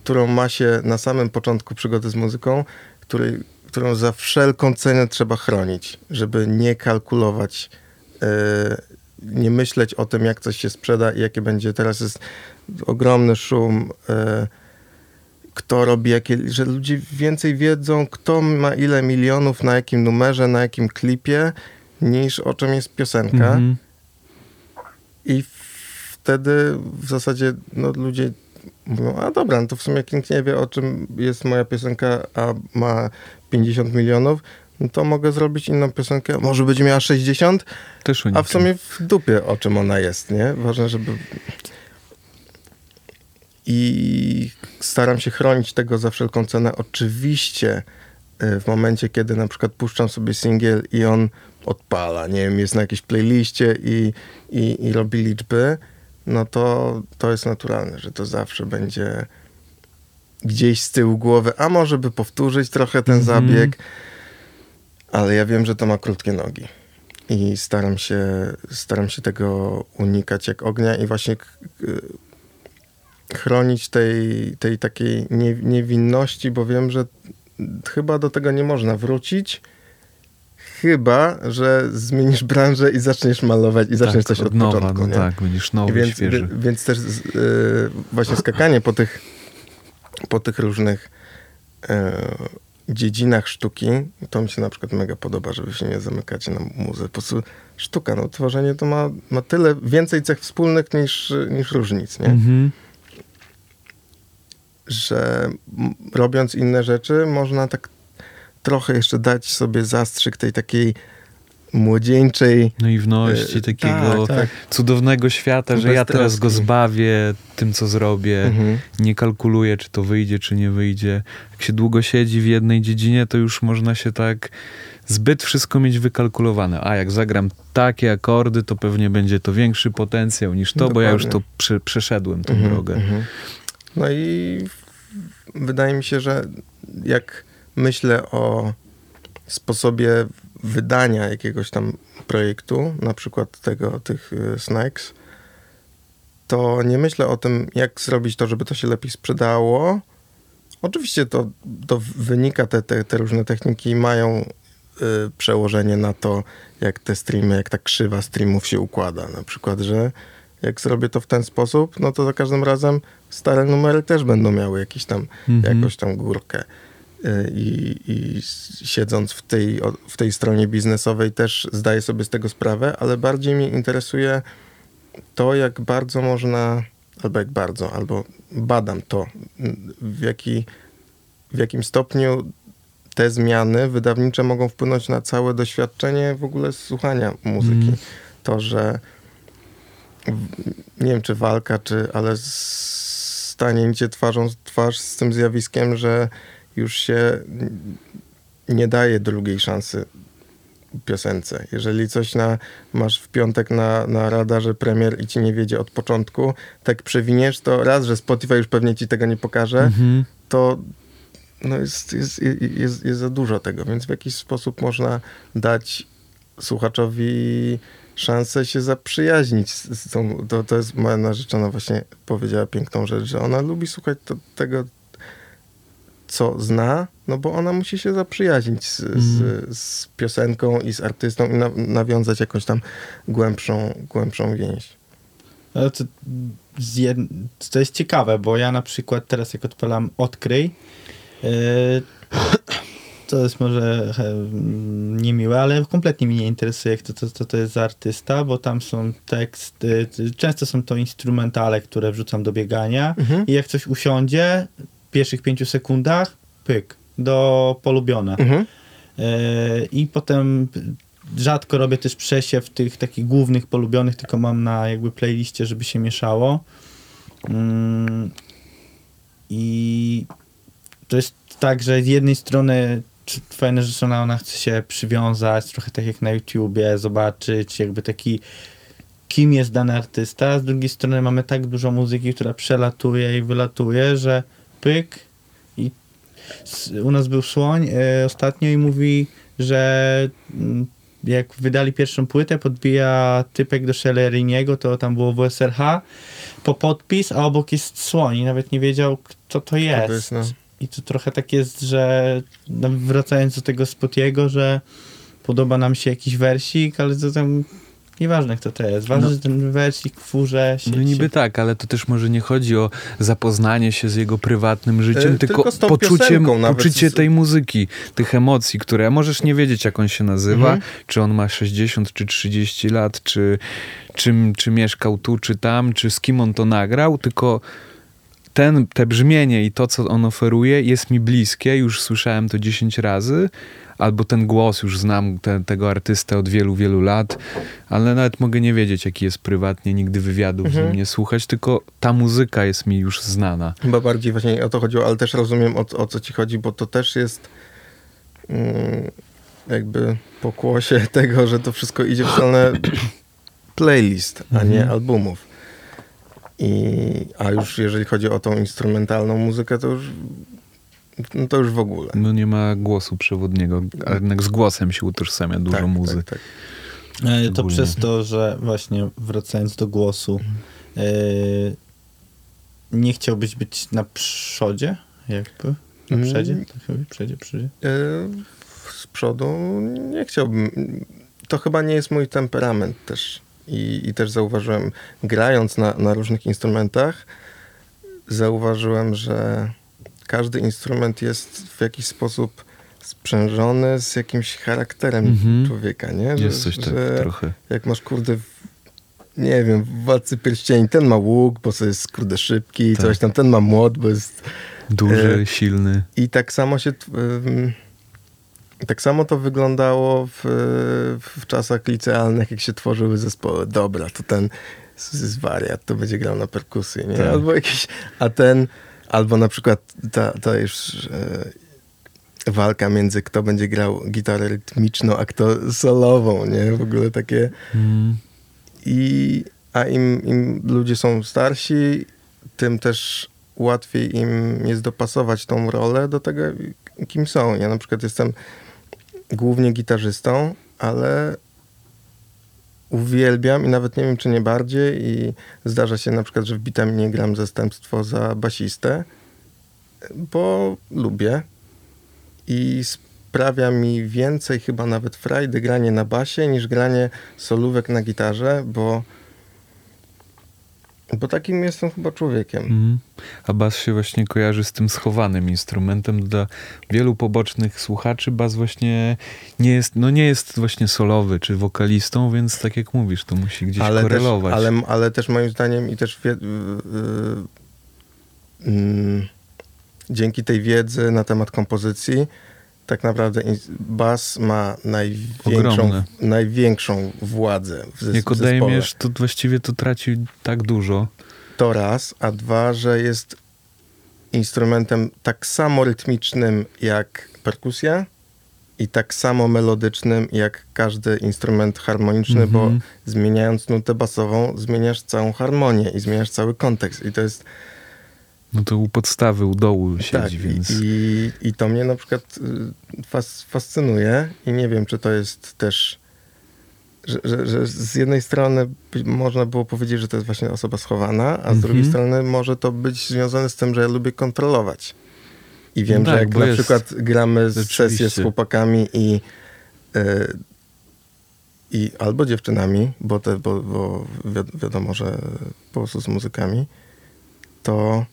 którą ma się na samym początku przygody z muzyką, której, którą za wszelką cenę trzeba chronić, żeby nie kalkulować, yy, nie myśleć o tym, jak coś się sprzeda i jakie będzie. Teraz jest ogromny szum. Yy, kto robi jakie, że ludzie więcej wiedzą, kto ma ile milionów na jakim numerze, na jakim klipie, niż o czym jest piosenka. Mm -hmm. I wtedy w zasadzie no, ludzie mówią, a dobra, no to w sumie jak nikt nie wie, o czym jest moja piosenka, a ma 50 milionów, no to mogę zrobić inną piosenkę, może będzie miała 60, Też a w sumie w dupie, o czym ona jest, nie? Ważne, żeby... I staram się chronić tego za wszelką cenę. Oczywiście y, w momencie, kiedy na przykład puszczam sobie singiel i on odpala, nie wiem, jest na jakiejś playliście i, i, i robi liczby, no to to jest naturalne, że to zawsze będzie gdzieś z tyłu głowy, a może by powtórzyć trochę ten mm -hmm. zabieg, ale ja wiem, że to ma krótkie nogi i staram się, staram się tego unikać jak ognia i właśnie chronić tej, tej takiej niewinności, bo wiem, że chyba do tego nie można wrócić, Chyba, że zmienisz branżę i zaczniesz malować i zaczniesz tak, coś od, od nowa, początku. No nie? tak, będziesz nowy, więc, świeży. Więc też yy, właśnie skakanie po tych, po tych różnych yy, dziedzinach sztuki, to mi się na przykład mega podoba, żeby się nie zamykać na muzę. Po prostu sztuka, no tworzenie to ma, ma tyle więcej cech wspólnych niż, niż różnic, nie? Mhm. Że robiąc inne rzeczy, można tak trochę jeszcze dać sobie zastrzyk tej takiej młodzieńczej Naiwności, E, takiego tak, tak. cudownego świata, że ja teraz go Beztroski. zbawię tym, co zrobię. Mhm. Nie kalkuluję, czy to wyjdzie, czy nie wyjdzie. Jak się długo siedzi w jednej dziedzinie, to już można się tak zbyt wszystko mieć wykalkulowane. A jak zagram takie akordy, to pewnie będzie to większy potencjał niż to, bo ja już to prze, przeszedłem tę Mhm, drogę. mhm. No i wydaje mi się, że jak myślę o sposobie wydania jakiegoś tam projektu, na przykład tego, tych y, Snakes, to nie myślę o tym, jak zrobić to, żeby to się lepiej sprzedało. Oczywiście to, to wynika, te, te, te różne techniki mają y, przełożenie na to, jak te streamy, jak ta krzywa streamów się układa. Na przykład, że jak zrobię to w ten sposób, no to za każdym razem stare numery też będą miały jakiś tam, Mhm. jakąś tam górkę. Y, I, I siedząc w tej, w tej stronie biznesowej też zdaję sobie z tego sprawę, ale bardziej mnie interesuje to, jak bardzo można, albo jak bardzo, albo badam to, w, jaki, w jakim stopniu te zmiany wydawnicze mogą wpłynąć na całe doświadczenie w ogóle słuchania muzyki. Mm. To, że nie wiem, czy walka, czy, ale stanięcie twarzą w twarz z tym zjawiskiem, że już się nie daje drugiej szansy piosence. Jeżeli coś na, masz w piątek na, na radarze premier i ci nie wiedzie od początku, tak przewiniesz, to raz, że Spotify już pewnie ci tego nie pokaże, Mhm. to no jest, jest, jest, jest za dużo tego, więc w jakiś sposób można dać słuchaczowi szansę się zaprzyjaźnić z, tą, to, to jest moja narzeczona właśnie powiedziała piękną rzecz, że ona lubi słuchać to, tego, co zna, no bo ona musi się zaprzyjaźnić z, z, z piosenką i z artystą i na, nawiązać jakąś tam głębszą, głębszą więź. Ale to, jed... to jest ciekawe, bo ja na przykład teraz jak odpalam Odkryj, yy, to jest może mm, niemiłe, ale kompletnie mnie nie interesuje, kto to, to, to jest za artysta, bo tam są teksty, często są to instrumentale, które wrzucam do biegania Mhm. i jak coś usiądzie pierwszych pięciu sekundach, pyk, do polubione. Mhm. E, I potem rzadko robię też przesiew tych takich głównych polubionych, tylko mam na jakby playliście, żeby się mieszało. Mm, I to jest tak, że z jednej strony czy twoja narzeczona, ona chce się przywiązać, trochę tak jak na YouTubie, zobaczyć jakby taki kim jest dany artysta, z drugiej strony mamy tak dużo muzyki, która przelatuje i wylatuje, że pyk i u nas był Słoń e, ostatnio i mówi, że mm, jak wydali pierwszą płytę, podbija typek do Shelleriniego, to tam było WSRH, po podpis, a obok jest Słoń i nawet nie wiedział, kto to jest. To jest no. I to trochę tak jest, że no, wracając do tego Spotiego, że podoba nam się jakiś wersik, ale to tam nieważne kto to jest. Ważne, No. że ten wersik w furze się... No niby się... tak, ale to też może nie chodzi o zapoznanie się z jego prywatnym życiem, E, tylko, tylko poczucie, poczucie z- tej muzyki, tych emocji, które możesz nie wiedzieć, jak on się nazywa, Mhm. czy on ma 60 czy 30 lat, czy, czy, czy mieszkał tu, czy tam, czy z kim on to nagrał, tylko ten, te brzmienie i to, co on oferuje, jest mi bliskie, już słyszałem to 10 razy, albo ten głos, już znam te, tego artystę od wielu, wielu lat, ale nawet mogę nie wiedzieć, jaki jest prywatnie, nigdy wywiadów z Mhm. nim nie słuchać, tylko ta muzyka jest mi już znana. Chyba bardziej właśnie o to chodziło, ale też rozumiem o, o co ci chodzi, bo to też jest mm, jakby pokłosie tego, że to wszystko idzie w stronę playlist, a nie Mhm. albumów. I, a już jeżeli chodzi o tą instrumentalną muzykę, to już, no to już w ogóle. No nie ma głosu przewodniego, a jednak z głosem się utożsamia dużo tak, muzy. Tak, tak. To przez to, że właśnie wracając do głosu, e, nie chciałbyś być na przodzie, jakby? Na Mm. przodzie? Tak chyba, przodzie, przodzie. E, z przodu nie chciałbym. To chyba nie jest mój temperament też. I, i też zauważyłem, grając na, na różnych instrumentach, zauważyłem, że każdy instrument jest w jakiś sposób sprzężony z jakimś charakterem Mhm. człowieka, nie? Że- Jest coś tak trochę. Jak masz kurde, nie wiem, w Władcy Pierścieni, ten ma łuk, bo to jest kurde szybki, i Tak. coś tam, ten ma młot, bo jest Duży, E, silny. i tak samo się ym, Tak samo to wyglądało w, w czasach licealnych, jak się tworzyły zespoły. Dobra, to ten z- z wariat, to będzie grał na perkusji, nie? Tak. Albo jakiś, a ten, albo na przykład ta, ta już e, walka między kto będzie grał gitarę rytmiczną, a kto solową, nie? W ogóle takie... Mm. I, a im, im ludzie są starsi, tym też łatwiej im jest dopasować tą rolę do tego, kim są. Ja na przykład jestem głównie gitarzystą, ale uwielbiam i nawet nie wiem, czy nie bardziej i zdarza się na przykład, że w Bitaminie gram zastępstwo za basistę, bo lubię i sprawia mi więcej chyba nawet frajdy granie na basie niż granie solówek na gitarze, bo bo takim jestem chyba człowiekiem. Mhm. A bas się właśnie kojarzy z tym schowanym instrumentem. Dla wielu pobocznych słuchaczy bas właśnie nie jest, no nie jest właśnie solowy czy wokalistą, więc tak jak mówisz, to musi gdzieś ale też, korelować. ale, ale też moim zdaniem i też wie, y, y, mm, dzięki tej wiedzy na temat kompozycji tak naprawdę bas ma największą, Ogromne. największą władzę w, zes- jak zespole. odejmiesz, to właściwie to traci tak dużo. To raz, a dwa, że jest instrumentem tak samo rytmicznym jak perkusja i tak samo melodycznym jak każdy instrument harmoniczny, bo Mhm. zmieniając nutę basową, zmieniasz całą harmonię i zmieniasz cały kontekst. I to jest No to u podstawy, u dołu siedzi, tak. więc... I, I to mnie na przykład y, fas, fascynuje i nie wiem, czy to jest też. Że, że, że z jednej strony można było powiedzieć, że to jest właśnie osoba schowana, a z Mhm. drugiej strony może to być związane z tym, że ja lubię kontrolować. I wiem, No że tak, jak bo na jest- przykład gramy z sesję z chłopakami i, y, i albo dziewczynami, bo, te, bo, bo wi- wiadomo, że po prostu z muzykami, to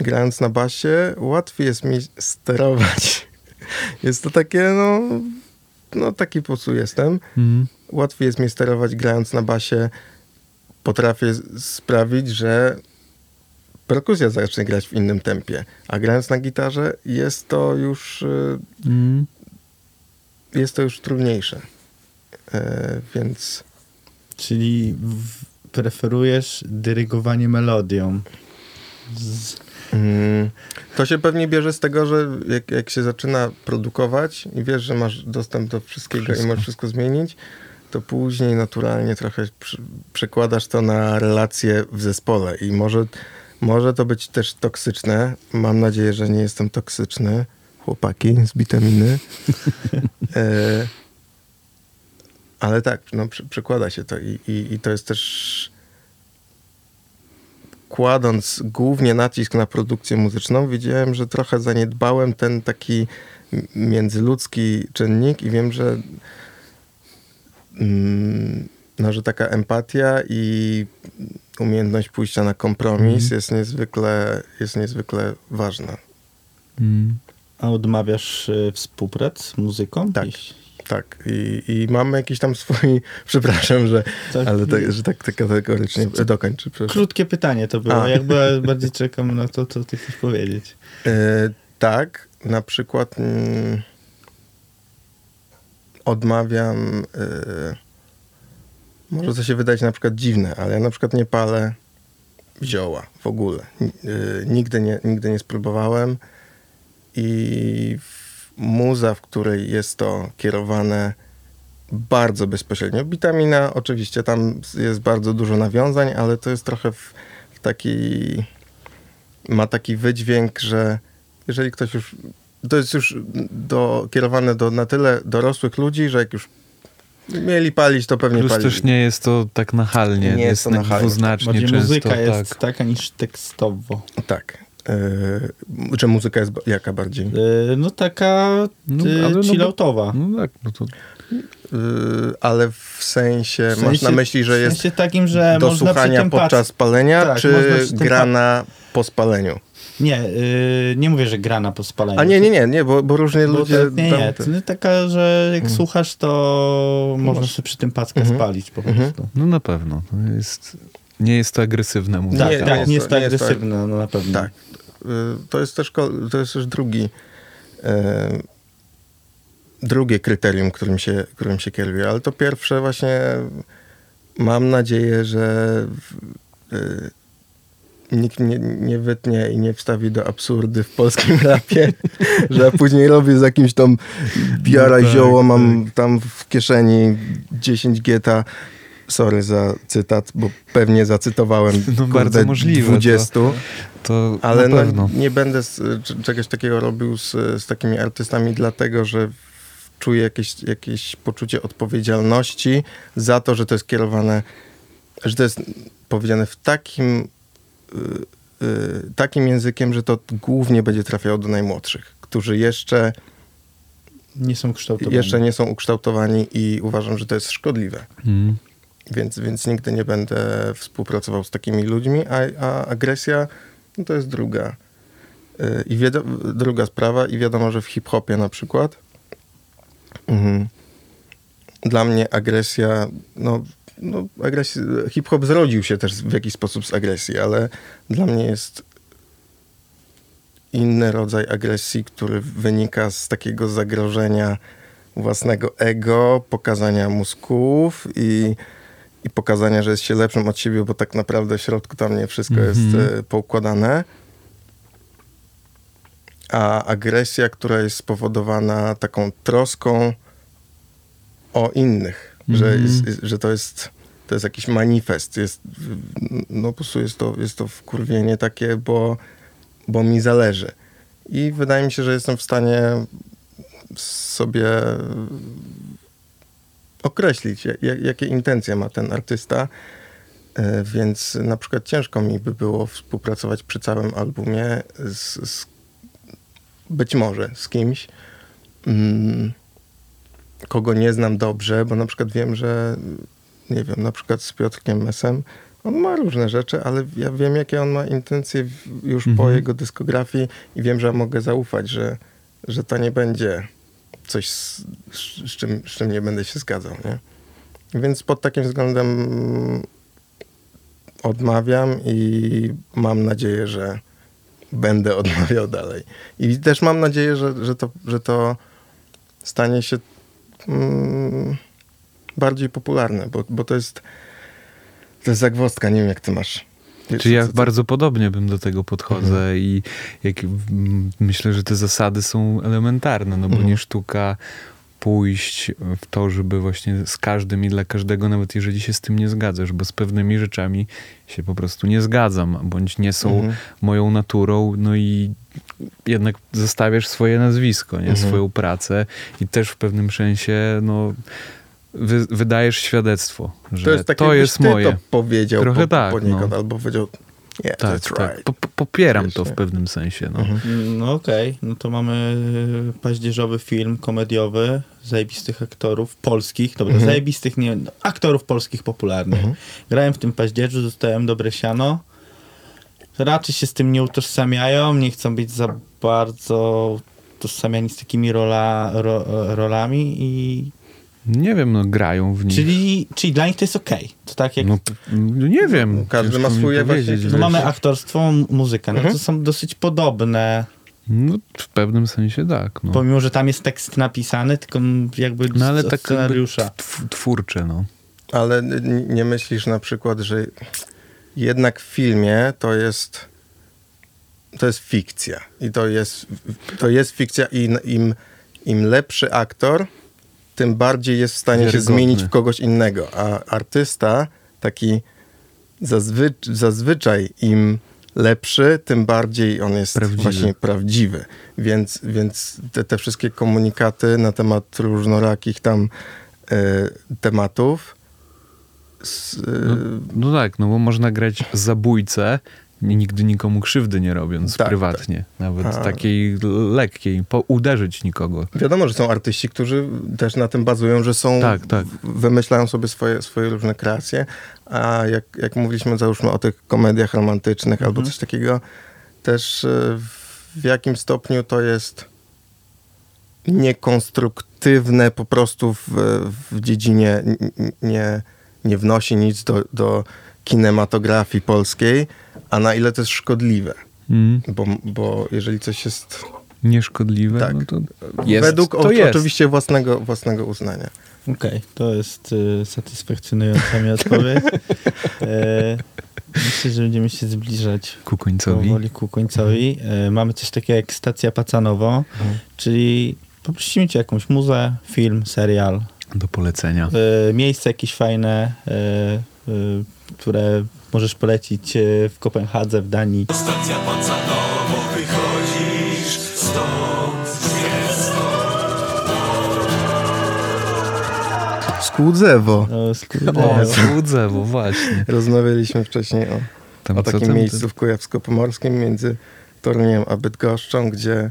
grając na basie, łatwiej jest mi sterować. Jest to takie, no, no taki po prostu jestem. Mhm. Łatwiej jest mi sterować grając na basie. Potrafię sprawić, że perkusja zacznie grać w innym tempie. A grając na gitarze jest to już, y, Mhm. jest to już trudniejsze. E, więc Czyli preferujesz dyrygowanie melodią. Z, To się pewnie bierze z tego, że jak, jak się zaczyna produkować i wiesz, że masz dostęp do wszystkiego Wszystko. i możesz wszystko zmienić, to później naturalnie trochę przy, przekładasz to na relacje w zespole i może, może to być też toksyczne. Mam nadzieję, że nie jestem toksyczny. Chłopaki z witaminy. e, ale tak, no, przy, przekłada się to i, i, i to jest też kładąc głównie nacisk na produkcję muzyczną, wiedziałem, że trochę zaniedbałem ten taki międzyludzki czynnik i wiem, że mm, no, że taka empatia i umiejętność pójścia na kompromis Mhm. jest, niezwykle, jest niezwykle ważna. Mhm. a odmawiasz y, współprac z muzyką? Tak. Jeśli- Tak, i, i mamy jakiś tam swój, przepraszam, że, Tak. ale tak, że tak, tak kategorycznie dokończę. przepraszam. Krótkie pytanie to było. A. Jakby bardziej czekam na to, co ty chcesz powiedzieć. E, tak, na przykład mm, odmawiam. E, może to się wydać na przykład dziwne, ale ja na przykład nie palę zioła w ogóle. E, nigdy, nie, nigdy nie spróbowałem i w, muza, w której jest to kierowane bardzo bezpośrednio. Witamina, oczywiście tam jest bardzo dużo nawiązań, ale to jest trochę w, w taki ma taki wydźwięk, że jeżeli ktoś już. To jest już do, kierowane do na tyle dorosłych ludzi, że jak już mieli palić, to pewnie Plus palili. też nie jest to tak nachalnie, Nie jest jest, to tak nachalnie. dwuznacznie Bardziej często. muzyka jest tak. taka niż tekstowo. Tak. Yy, czy muzyka jest ba- jaka bardziej? Y, no taka No, y, ale no chilloutowa. No tak, no to Yy, ale w sensie, W masz na sensie- myśli, że w jest sensie takim, że do można słuchania podczas palenia, Tak, czy można grana po spaleniu? Nie, y, nie mówię, że grana po spaleniu. A nie, nie, nie, nie bo, bo różnie Bo ludzie... to, nie, nie, to taka, że jak słuchasz, to można Masz- sobie przy tym packę Mhm. spalić po Mhm. prostu. no na pewno. To jest, nie jest to agresywna muzyka. Tak, Nie, tak, nie nie jest jest to- to nie jest to- agresywne, no na pewno. Tak. Y, To jest też, to jest też drugi, y, drugie kryterium, którym się, którym się kieruję, ale to pierwsze właśnie mam nadzieję, że y, nikt nie, nie wytnie i nie wstawi do absurdy w polskim rapie, że ja później robię z jakimś tam biara No tak, zioło, mam tam w kieszeni 10 geta. Sorry za cytat, bo pewnie zacytowałem No, kurde, bardzo możliwe, 20. To Ale na no, nie będę z, czegoś takiego robił z, z takimi artystami, dlatego że czuję jakieś, jakieś poczucie odpowiedzialności za to, że to jest kierowane, że to jest powiedziane w takim, y, y, takim językiem, że to głównie będzie trafiało do najmłodszych, którzy jeszcze, Nie są kształtowane. jeszcze nie są ukształtowani i uważam, że to jest szkodliwe. Mm. Więc, więc nigdy nie będę współpracował z takimi ludźmi, a, a agresja no to jest druga. Y, I druga sprawa, i wiadomo, że w hip-hopie na przykład mhm, dla mnie agresja, no, no agresja, hip-hop zrodził się też w jakiś sposób z agresji, ale dla mnie jest inny rodzaj agresji, który wynika z takiego zagrożenia własnego ego, pokazania mózgów i, i pokazania, że jest się lepszym od siebie, bo tak naprawdę w środku tam nie wszystko jest e, poukładane. A agresja, która jest spowodowana taką troską o innych, że, Mhm. jest, że to jest to jest jakiś manifest, jest, no po prostu jest to, jest to wkurwienie takie, bo, bo mi zależy. I wydaje mi się, że jestem w stanie sobie określić, jak, jakie intencje ma ten artysta. E, Więc na przykład ciężko mi by było współpracować przy całym albumie z, z być może z kimś, mm, kogo nie znam dobrze, bo na przykład wiem, że nie wiem, na przykład z Piotrkiem Mesem, on ma różne rzeczy, ale ja wiem, jakie on ma intencje już po Mhm. jego dyskografii i wiem, że mogę zaufać, że, że to nie będzie coś, z, z, czym, z czym nie będę się zgadzał, nie? Więc pod takim względem odmawiam i mam nadzieję, że będę odmawiał dalej. I też mam nadzieję, że, że, to, że to stanie się mm, bardziej popularne, bo, bo to jest to jest zagwozdka, nie wiem jak ty masz. Wiesz, Czy ja bardzo podobnie bym do tego podchodzę Mhm. i jak, mm, myślę, że te zasady są elementarne, no bo Mhm. nie sztuka pójść w to, żeby właśnie z każdym i dla każdego, nawet jeżeli się z tym nie zgadzasz, bo z pewnymi rzeczami się po prostu nie zgadzam, bądź nie są Mhm. moją naturą, no i jednak zostawiasz swoje nazwisko, nie? Mhm. swoją pracę i też w pewnym sensie, no wy, wydajesz świadectwo, że To jest, takie, to jest ty moje. to powiedział Trochę po, tak, poniekąd, no. albo powiedział, nie, Tak, that's tak. right. Po, po- popieram Wiesz, to nie? w pewnym sensie. No. Mhm. No okej, no to mamy paździerzowy film komediowy, zajebistych aktorów polskich, dobra, Mhm. zajebistych, nie, no, aktorów polskich popularnych. Mhm. Grałem w tym paździerzu, dostałem dobre siano. Raczej się z tym nie utożsamiają, nie chcą być za bardzo utożsamiani z takimi rola, ro, rolami i Nie wiem, no grają w nich. czyli, czyli dla nich to jest okej. To tak jak No, no nie wiem. Każdy ciężko ma swoje właśnie- no mamy aktorstwo, m- muzyka, no Mhm. to są dosyć podobne, No w pewnym sensie tak. No, pomimo, że tam jest tekst napisany, tylko jakby no ale tak scenariusza. tw- twórcze, no. Ale nie myślisz na przykład, że jednak w filmie to jest to jest fikcja. I to jest, to jest fikcja i im, im lepszy aktor, tym bardziej jest w stanie się Wiarygodny. zmienić w kogoś innego. A artysta taki zazwy, zazwyczaj im lepszy, tym bardziej on jest Prawdziwy. właśnie prawdziwy. Więc, więc te, te wszystkie komunikaty na temat różnorakich tam e, tematów s, e, No, no tak, no bo można grać zabójcę, nigdy nikomu krzywdy nie robiąc Tak, prywatnie. Nawet A. takiej lekkiej, po, uderzyć nikogo. Wiadomo, że są artyści, którzy też na tym bazują, że są, Tak, tak. wymyślają sobie swoje, swoje różne kreacje, a jak, jak mówiliśmy, załóżmy o tych komediach romantycznych albo coś takiego, też e, w jakim stopniu to jest niekonstruktywne po prostu w, w dziedzinie, nie, nie wnosi nic do, do kinematografii polskiej, a na ile to jest szkodliwe. Mm. Bo, bo jeżeli coś jest nieszkodliwe, Tak. no to jest, Według to o, jest. oczywiście własnego, własnego uznania. Okej, to jest y, satysfakcjonująca mi odpowiedź. E, myślę, że będziemy się zbliżać Ku końcowi. powoli ku końcowi. E, mamy coś takiego jak stacja Pacanowo, czyli poprosimy cię jakąś muzę, film, serial, Do polecenia. e, miejsce jakieś fajne, e, które możesz polecić e, w Kopenhadze, w Danii. Stacja wychodzisz stąd Skłudzewo. O, skurde. O, Słudzewo, właśnie. Rozmawialiśmy wcześniej o, Tam o takim tam? miejscu w Kujawsko-Pomorskim między Toruniem a Bydgoszczą, gdzie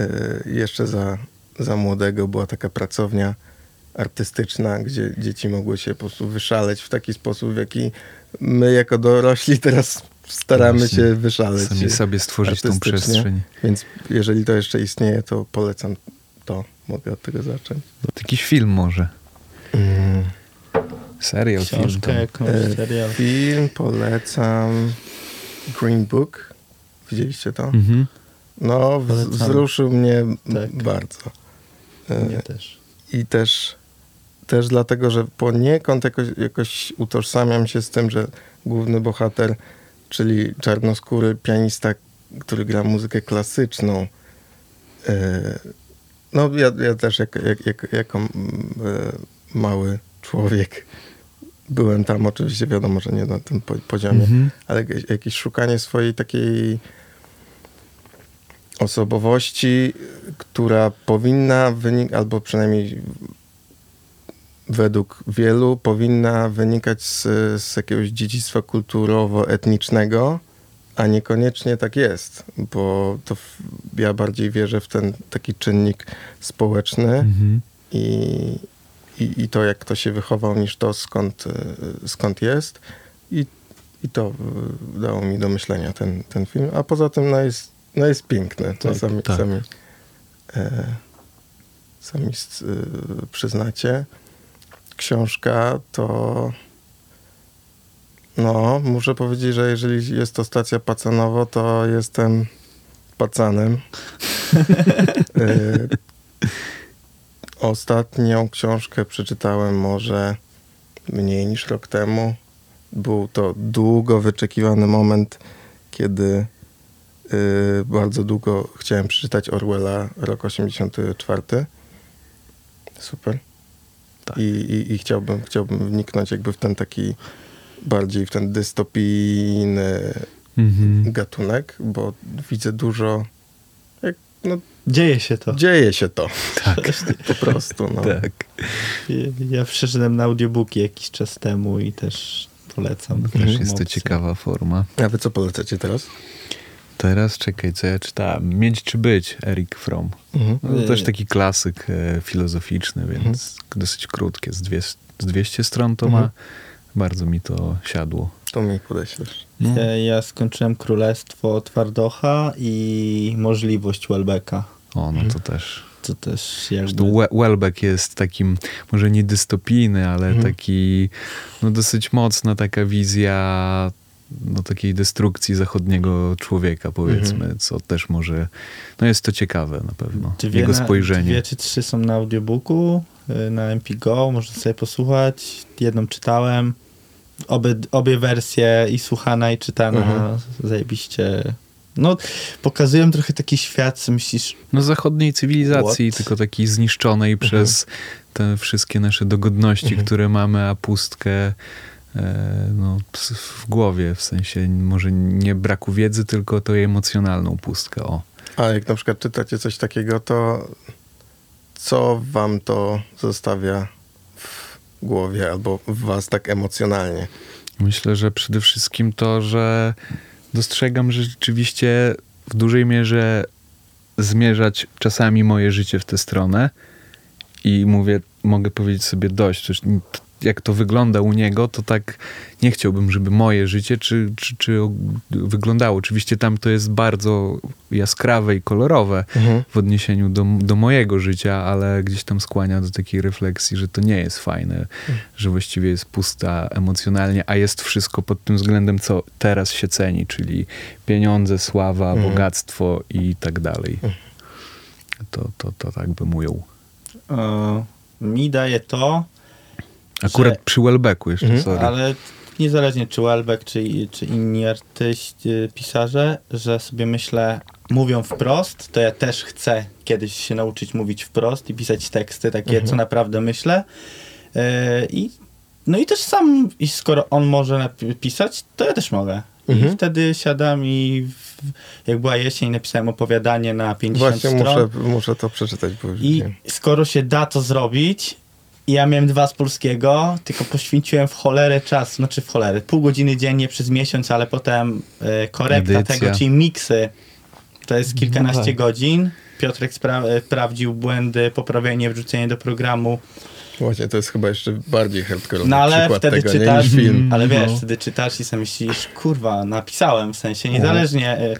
y, jeszcze za, za młodego była taka pracownia artystyczna, gdzie dzieci mogły się po prostu wyszaleć w taki sposób, w jaki my jako dorośli teraz staramy Właśnie. się wyszaleć. Sami sobie stworzyć tą przestrzeń. Więc jeżeli to jeszcze istnieje, to polecam to. Mogę od tego zacząć. Jakiś film może. Mm. Serial, film. Książkę Tam. jakąś, E, serial. Film polecam Green Book. Widzieliście to? Mhm. No, w- Polecamy. wzruszył mnie Tak. bardzo. E, Mnie też. I też, też dlatego, że poniekąd jakoś, jakoś utożsamiam się z tym, że główny bohater, czyli czarnoskóry pianista, który gra muzykę klasyczną, e, no ja, ja też jak, jak, jak, jako e, mały człowiek byłem tam, oczywiście wiadomo, że nie na tym po- poziomie, Mhm. ale jakieś, szukanie swojej takiej osobowości, która powinna wynikać, albo przynajmniej według wielu, powinna wynikać z, z jakiegoś dziedzictwa kulturowo-etnicznego, a niekoniecznie tak jest, bo to w, ja bardziej wierzę w ten taki czynnik społeczny Mhm. i, i, i to, jak to się wychował, niż to, skąd, y, skąd jest. I, i to y, dało mi do myślenia ten, ten film. A poza tym no jest, no jest piękny. To Tak, sami, tak. sami, e, sami s- y, przyznacie. Książka to... No, muszę powiedzieć, że jeżeli jest to stacja Pacanowo, to jestem pacanem. Y, Ostatnią książkę przeczytałem może mniej niż rok temu. Był to długo wyczekiwany moment, kiedy y, bardzo długo chciałem przeczytać Orwella, rok 84. Super. Tak. I, i, I chciałbym, chciałbym wniknąć jakby w ten taki bardziej w ten dystopijny Mhm. gatunek, bo widzę dużo. Jak, no, Dzieje się to. dzieje się to. Tak, Po prostu. No. tak. Ja przeszedłem na audiobooki jakiś czas temu i też polecam. Też jest to ciekawa forma. A wy co polecacie teraz? Teraz czekaj, co ja czytałem. Mieć czy być, Eric Fromm. Mhm. No, to też taki klasyk e, filozoficzny, więc dosyć krótkie. Z, dwie, z 200 stron to ma. Mhm. Bardzo mi to siadło. To mi podeślesz. No. Ja, ja skończyłem Królestwo Twardocha i Możliwość Welbecka. O, no Mhm. to też. To też jakby... We- Welbeck jest takim, może nie dystopijny, ale Mhm. taki, no dosyć mocna taka wizja no, takiej destrukcji zachodniego człowieka, powiedzmy, Mhm. co też może, no jest to ciekawe na pewno, Dwie jego na- spojrzenie. Dwie czy trzy są na audiobooku, y, na MPGO, można sobie posłuchać. Jedną czytałem. Obie, obie wersje, i słuchana, i czytana, Mhm. zajebiście. No, pokazują trochę taki świat, co myślisz, No zachodniej cywilizacji, What? tylko takiej zniszczonej przez te wszystkie nasze dogodności, Mhm. które mamy, a pustkę no, ps- w głowie, w sensie może nie braku wiedzy, tylko to emocjonalną pustkę, o. A jak na przykład czytacie coś takiego, to co wam to zostawia w głowie albo w was tak emocjonalnie? Myślę, że przede wszystkim to, że dostrzegam, że rzeczywiście w dużej mierze zmierzać czasami moje życie w tę stronę i mówię, mogę powiedzieć sobie dość. Jak to wygląda u niego, to tak nie chciałbym, żeby moje życie czy, czy, czy wyglądało. Oczywiście tam to jest bardzo jaskrawe i kolorowe Mhm. w odniesieniu do, do mojego życia, ale gdzieś tam skłania do takiej refleksji, że to nie jest fajne, że właściwie jest pusta emocjonalnie, a jest wszystko pod tym względem, co teraz się ceni, czyli pieniądze, sława, Mhm. bogactwo i tak dalej. to, to, to tak bym ujął. E, mi daje to, Akurat Że- przy Welbecku jeszcze, Mhm. sorry. ale niezależnie czy Welbeck, czy, czy inni artyści, pisarze, że sobie myślę, mówią wprost, to ja też chcę kiedyś się nauczyć mówić wprost i pisać teksty takie, co naprawdę myślę. E, I no i też sam, i skoro on może napi- pisać, to ja też mogę. I Mhm. wtedy siadam i w, jak była jesień, napisałem opowiadanie na 50 Właśnie stron. muszę, muszę to przeczytać, I wiem. skoro się da to zrobić, i ja miałem dwa z polskiego, tylko poświęciłem w cholerę czas, znaczy w cholerę, pół godziny dziennie przez miesiąc, ale potem e, korekta Edycja. tego, czyli miksy, to jest kilkanaście No tak. godzin. Piotrek spra- e, sprawdził błędy, poprawienie, wrzucenie do programu. Właśnie, to jest chyba jeszcze bardziej hardcore No ale przykład wtedy tego, czytasz, nie, niż film. ale wiesz, No. wtedy czytasz i sobie myślisz, kurwa, napisałem, w sensie niezależnie, e,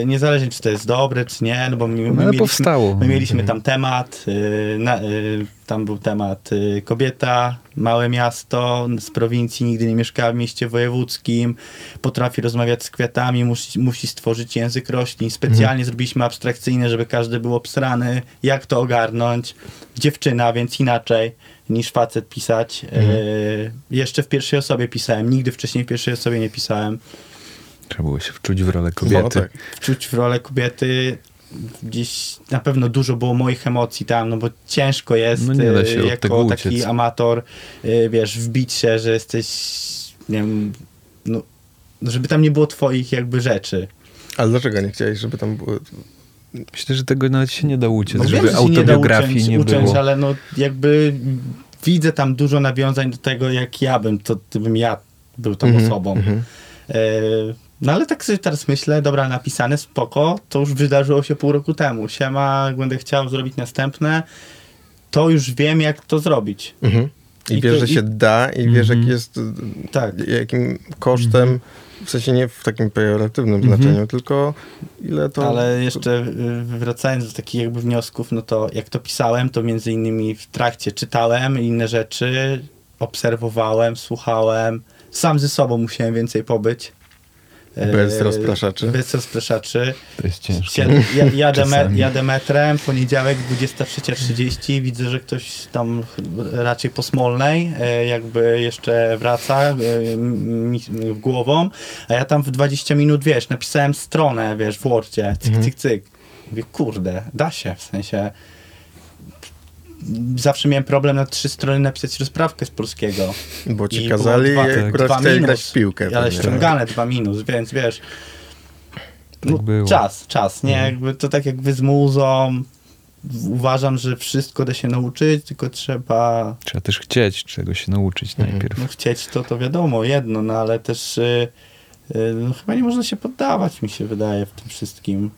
e, niezależnie czy to jest dobre, czy nie, no bo my, my, No, ale mieliśmy, powstało. my mieliśmy tam temat, y, na, y, tam był temat y, kobieta, małe miasto, z prowincji, nigdy nie mieszkała w mieście wojewódzkim, potrafi rozmawiać z kwiatami, musi, musi stworzyć język roślin. Specjalnie zrobiliśmy abstrakcyjne, żeby każdy był obsrany, jak to ogarnąć. Dziewczyna, więc inaczej niż facet pisać. Y, jeszcze w pierwszej osobie pisałem, nigdy wcześniej w pierwszej osobie nie pisałem. Trzeba było się wczuć w rolę kobiety. No, tak. wczuć w rolę kobiety. Gdzieś na pewno dużo było moich emocji tam, no bo ciężko jest No nie da się od jako taki uciec. amator, e, wiesz, wbić się, że jesteś, nie wiem, no, żeby tam nie było twoich jakby rzeczy. Ale dlaczego nie chciałeś, żeby tam było... Myślę, że tego nawet się nie da uciec, No wiem, żeby że się nie da autobiografii uciąć, nie, uciąć, było. ale no jakby widzę tam dużo nawiązań do tego, jak ja bym, to gdybym ja był tą Mhm, osobą. mhm. E, No ale tak sobie teraz myślę, dobra, napisane, spoko, to już wydarzyło się pół roku temu. Siema, jak będę chciał zrobić następne, to już wiem, jak to zrobić. Mhm. I, I wiesz, to- że i- się da i wiesz, Mhm. jaki jest... Tak. Jakim kosztem, w sensie nie w takim pejoratywnym znaczeniu, tylko ile to... Ale jeszcze y, wracając do takich jakby wniosków, no to jak to pisałem, to między innymi w trakcie czytałem inne rzeczy, obserwowałem, słuchałem, sam ze sobą musiałem więcej pobyć. Bez E, rozpraszaczy. Bez rozpraszaczy. To jest ciężkie. Ja, jadę, me, jadę metrem, poniedziałek 23.30, widzę, że ktoś tam raczej po Smolnej e, jakby jeszcze wraca e, mi- głową, a ja tam w 20 minut, wiesz, napisałem stronę, wiesz, w Wordzie, cyk, cyk, cyk. Mówię, kurde, da się, w sensie zawsze miałem problem na trzy strony napisać rozprawkę z polskiego. Bo ci I kazali dwa- akurat dwa minus, grać w piłkę. Ale pewnie. ściągane dwa minus, więc wiesz. No, Tak było. czas, czas, nie? Jakby to tak jak wy z muzą. Uważam, że wszystko da się nauczyć, tylko trzeba Trzeba też chcieć czegoś się nauczyć Mhm. najpierw. no, chcieć to, to wiadomo, jedno, no ale też y, y, no, chyba nie można się poddawać, mi się wydaje, w tym wszystkim.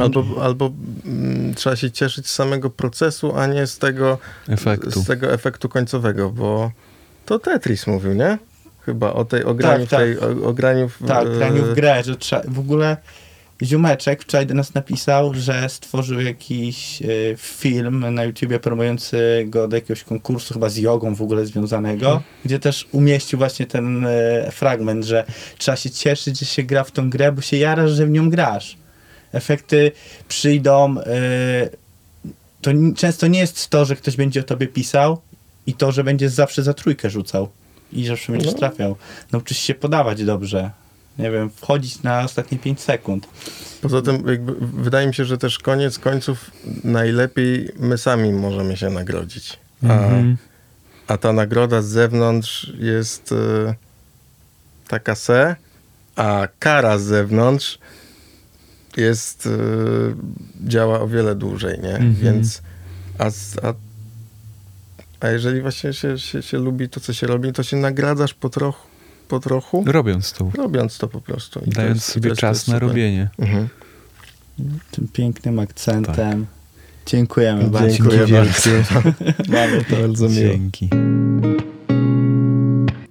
Albo, albo mm, trzeba się cieszyć z samego procesu, a nie z tego Efektu. z tego efektu końcowego, bo to Tetris mówił, nie? Chyba o tej ograniu, Tak, tak. tej, o, ograniu w, Tak, e, graniu w grę, że trzeba, w ogóle Ziumeczek wczoraj do nas napisał, że stworzył jakiś y, film na YouTubie promujący go do jakiegoś konkursu, chyba z jogą w ogóle związanego, Mhm. gdzie też umieścił właśnie ten y, fragment, że trzeba się cieszyć, że się gra w tą grę, bo się jarasz, że w nią grasz. Efekty przyjdą. y, to często nie jest to, że ktoś będzie o tobie pisał i to, że będziesz zawsze za trójkę rzucał i zawsze będziesz No. trafiał. Nauczysz się podawać dobrze. Nie wiem, wchodzić na ostatnie 5 sekund. Poza tym jakby, wydaje mi się, że też koniec końców najlepiej my sami możemy się nagrodzić. A, Mhm. a ta nagroda z zewnątrz jest e, taka se, a kara z zewnątrz jest e, działa o wiele dłużej, nie? Mhm. Więc a, a, a jeżeli właśnie się, się, się lubi to, co się robi, to się nagradzasz po trochu, po trochu Robiąc to, robiąc to po prostu. I dając jest- sobie czas na super. robienie. Mhm. Tym pięknym akcentem. Dziękujemy bardzo. Dziękuję bardzo. Mamy to. bardzo miło. Dzięki.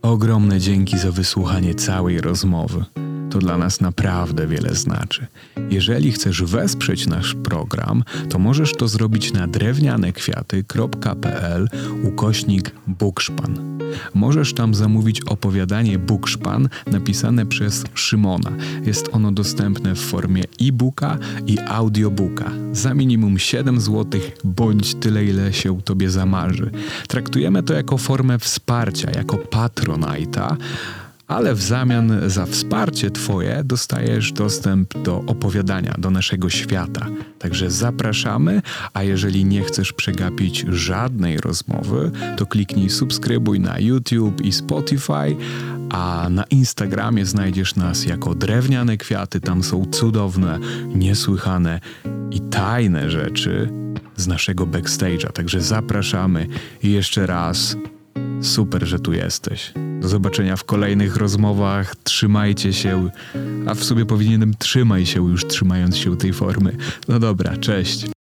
Ogromne dzięki za wysłuchanie całej rozmowy. To dla nas naprawdę wiele znaczy. Jeżeli chcesz wesprzeć nasz program, to możesz to zrobić na drewnianekwiaty.pl ukośnik Bukszpan. Możesz tam zamówić opowiadanie Bukszpan napisane przez Szymona. Jest ono dostępne w formie e-booka i audiobooka za minimum 7 zł bądź tyle, ile się tobie zamarzy. Traktujemy to jako formę wsparcia, jako patronajta, ale w zamian za wsparcie Twoje dostajesz dostęp do opowiadania, do naszego świata. Także zapraszamy, a jeżeli nie chcesz przegapić żadnej rozmowy, to kliknij subskrybuj na YouTube i Spotify, a na Instagramie znajdziesz nas jako drewniane kwiaty. Tam są cudowne, niesłychane i tajne rzeczy z naszego backstage'a. Także zapraszamy i jeszcze raz Super, że tu jesteś. Do zobaczenia w kolejnych rozmowach. Trzymajcie się, a w sobie powinienem trzymaj się już trzymając się tej formy. No dobra, cześć.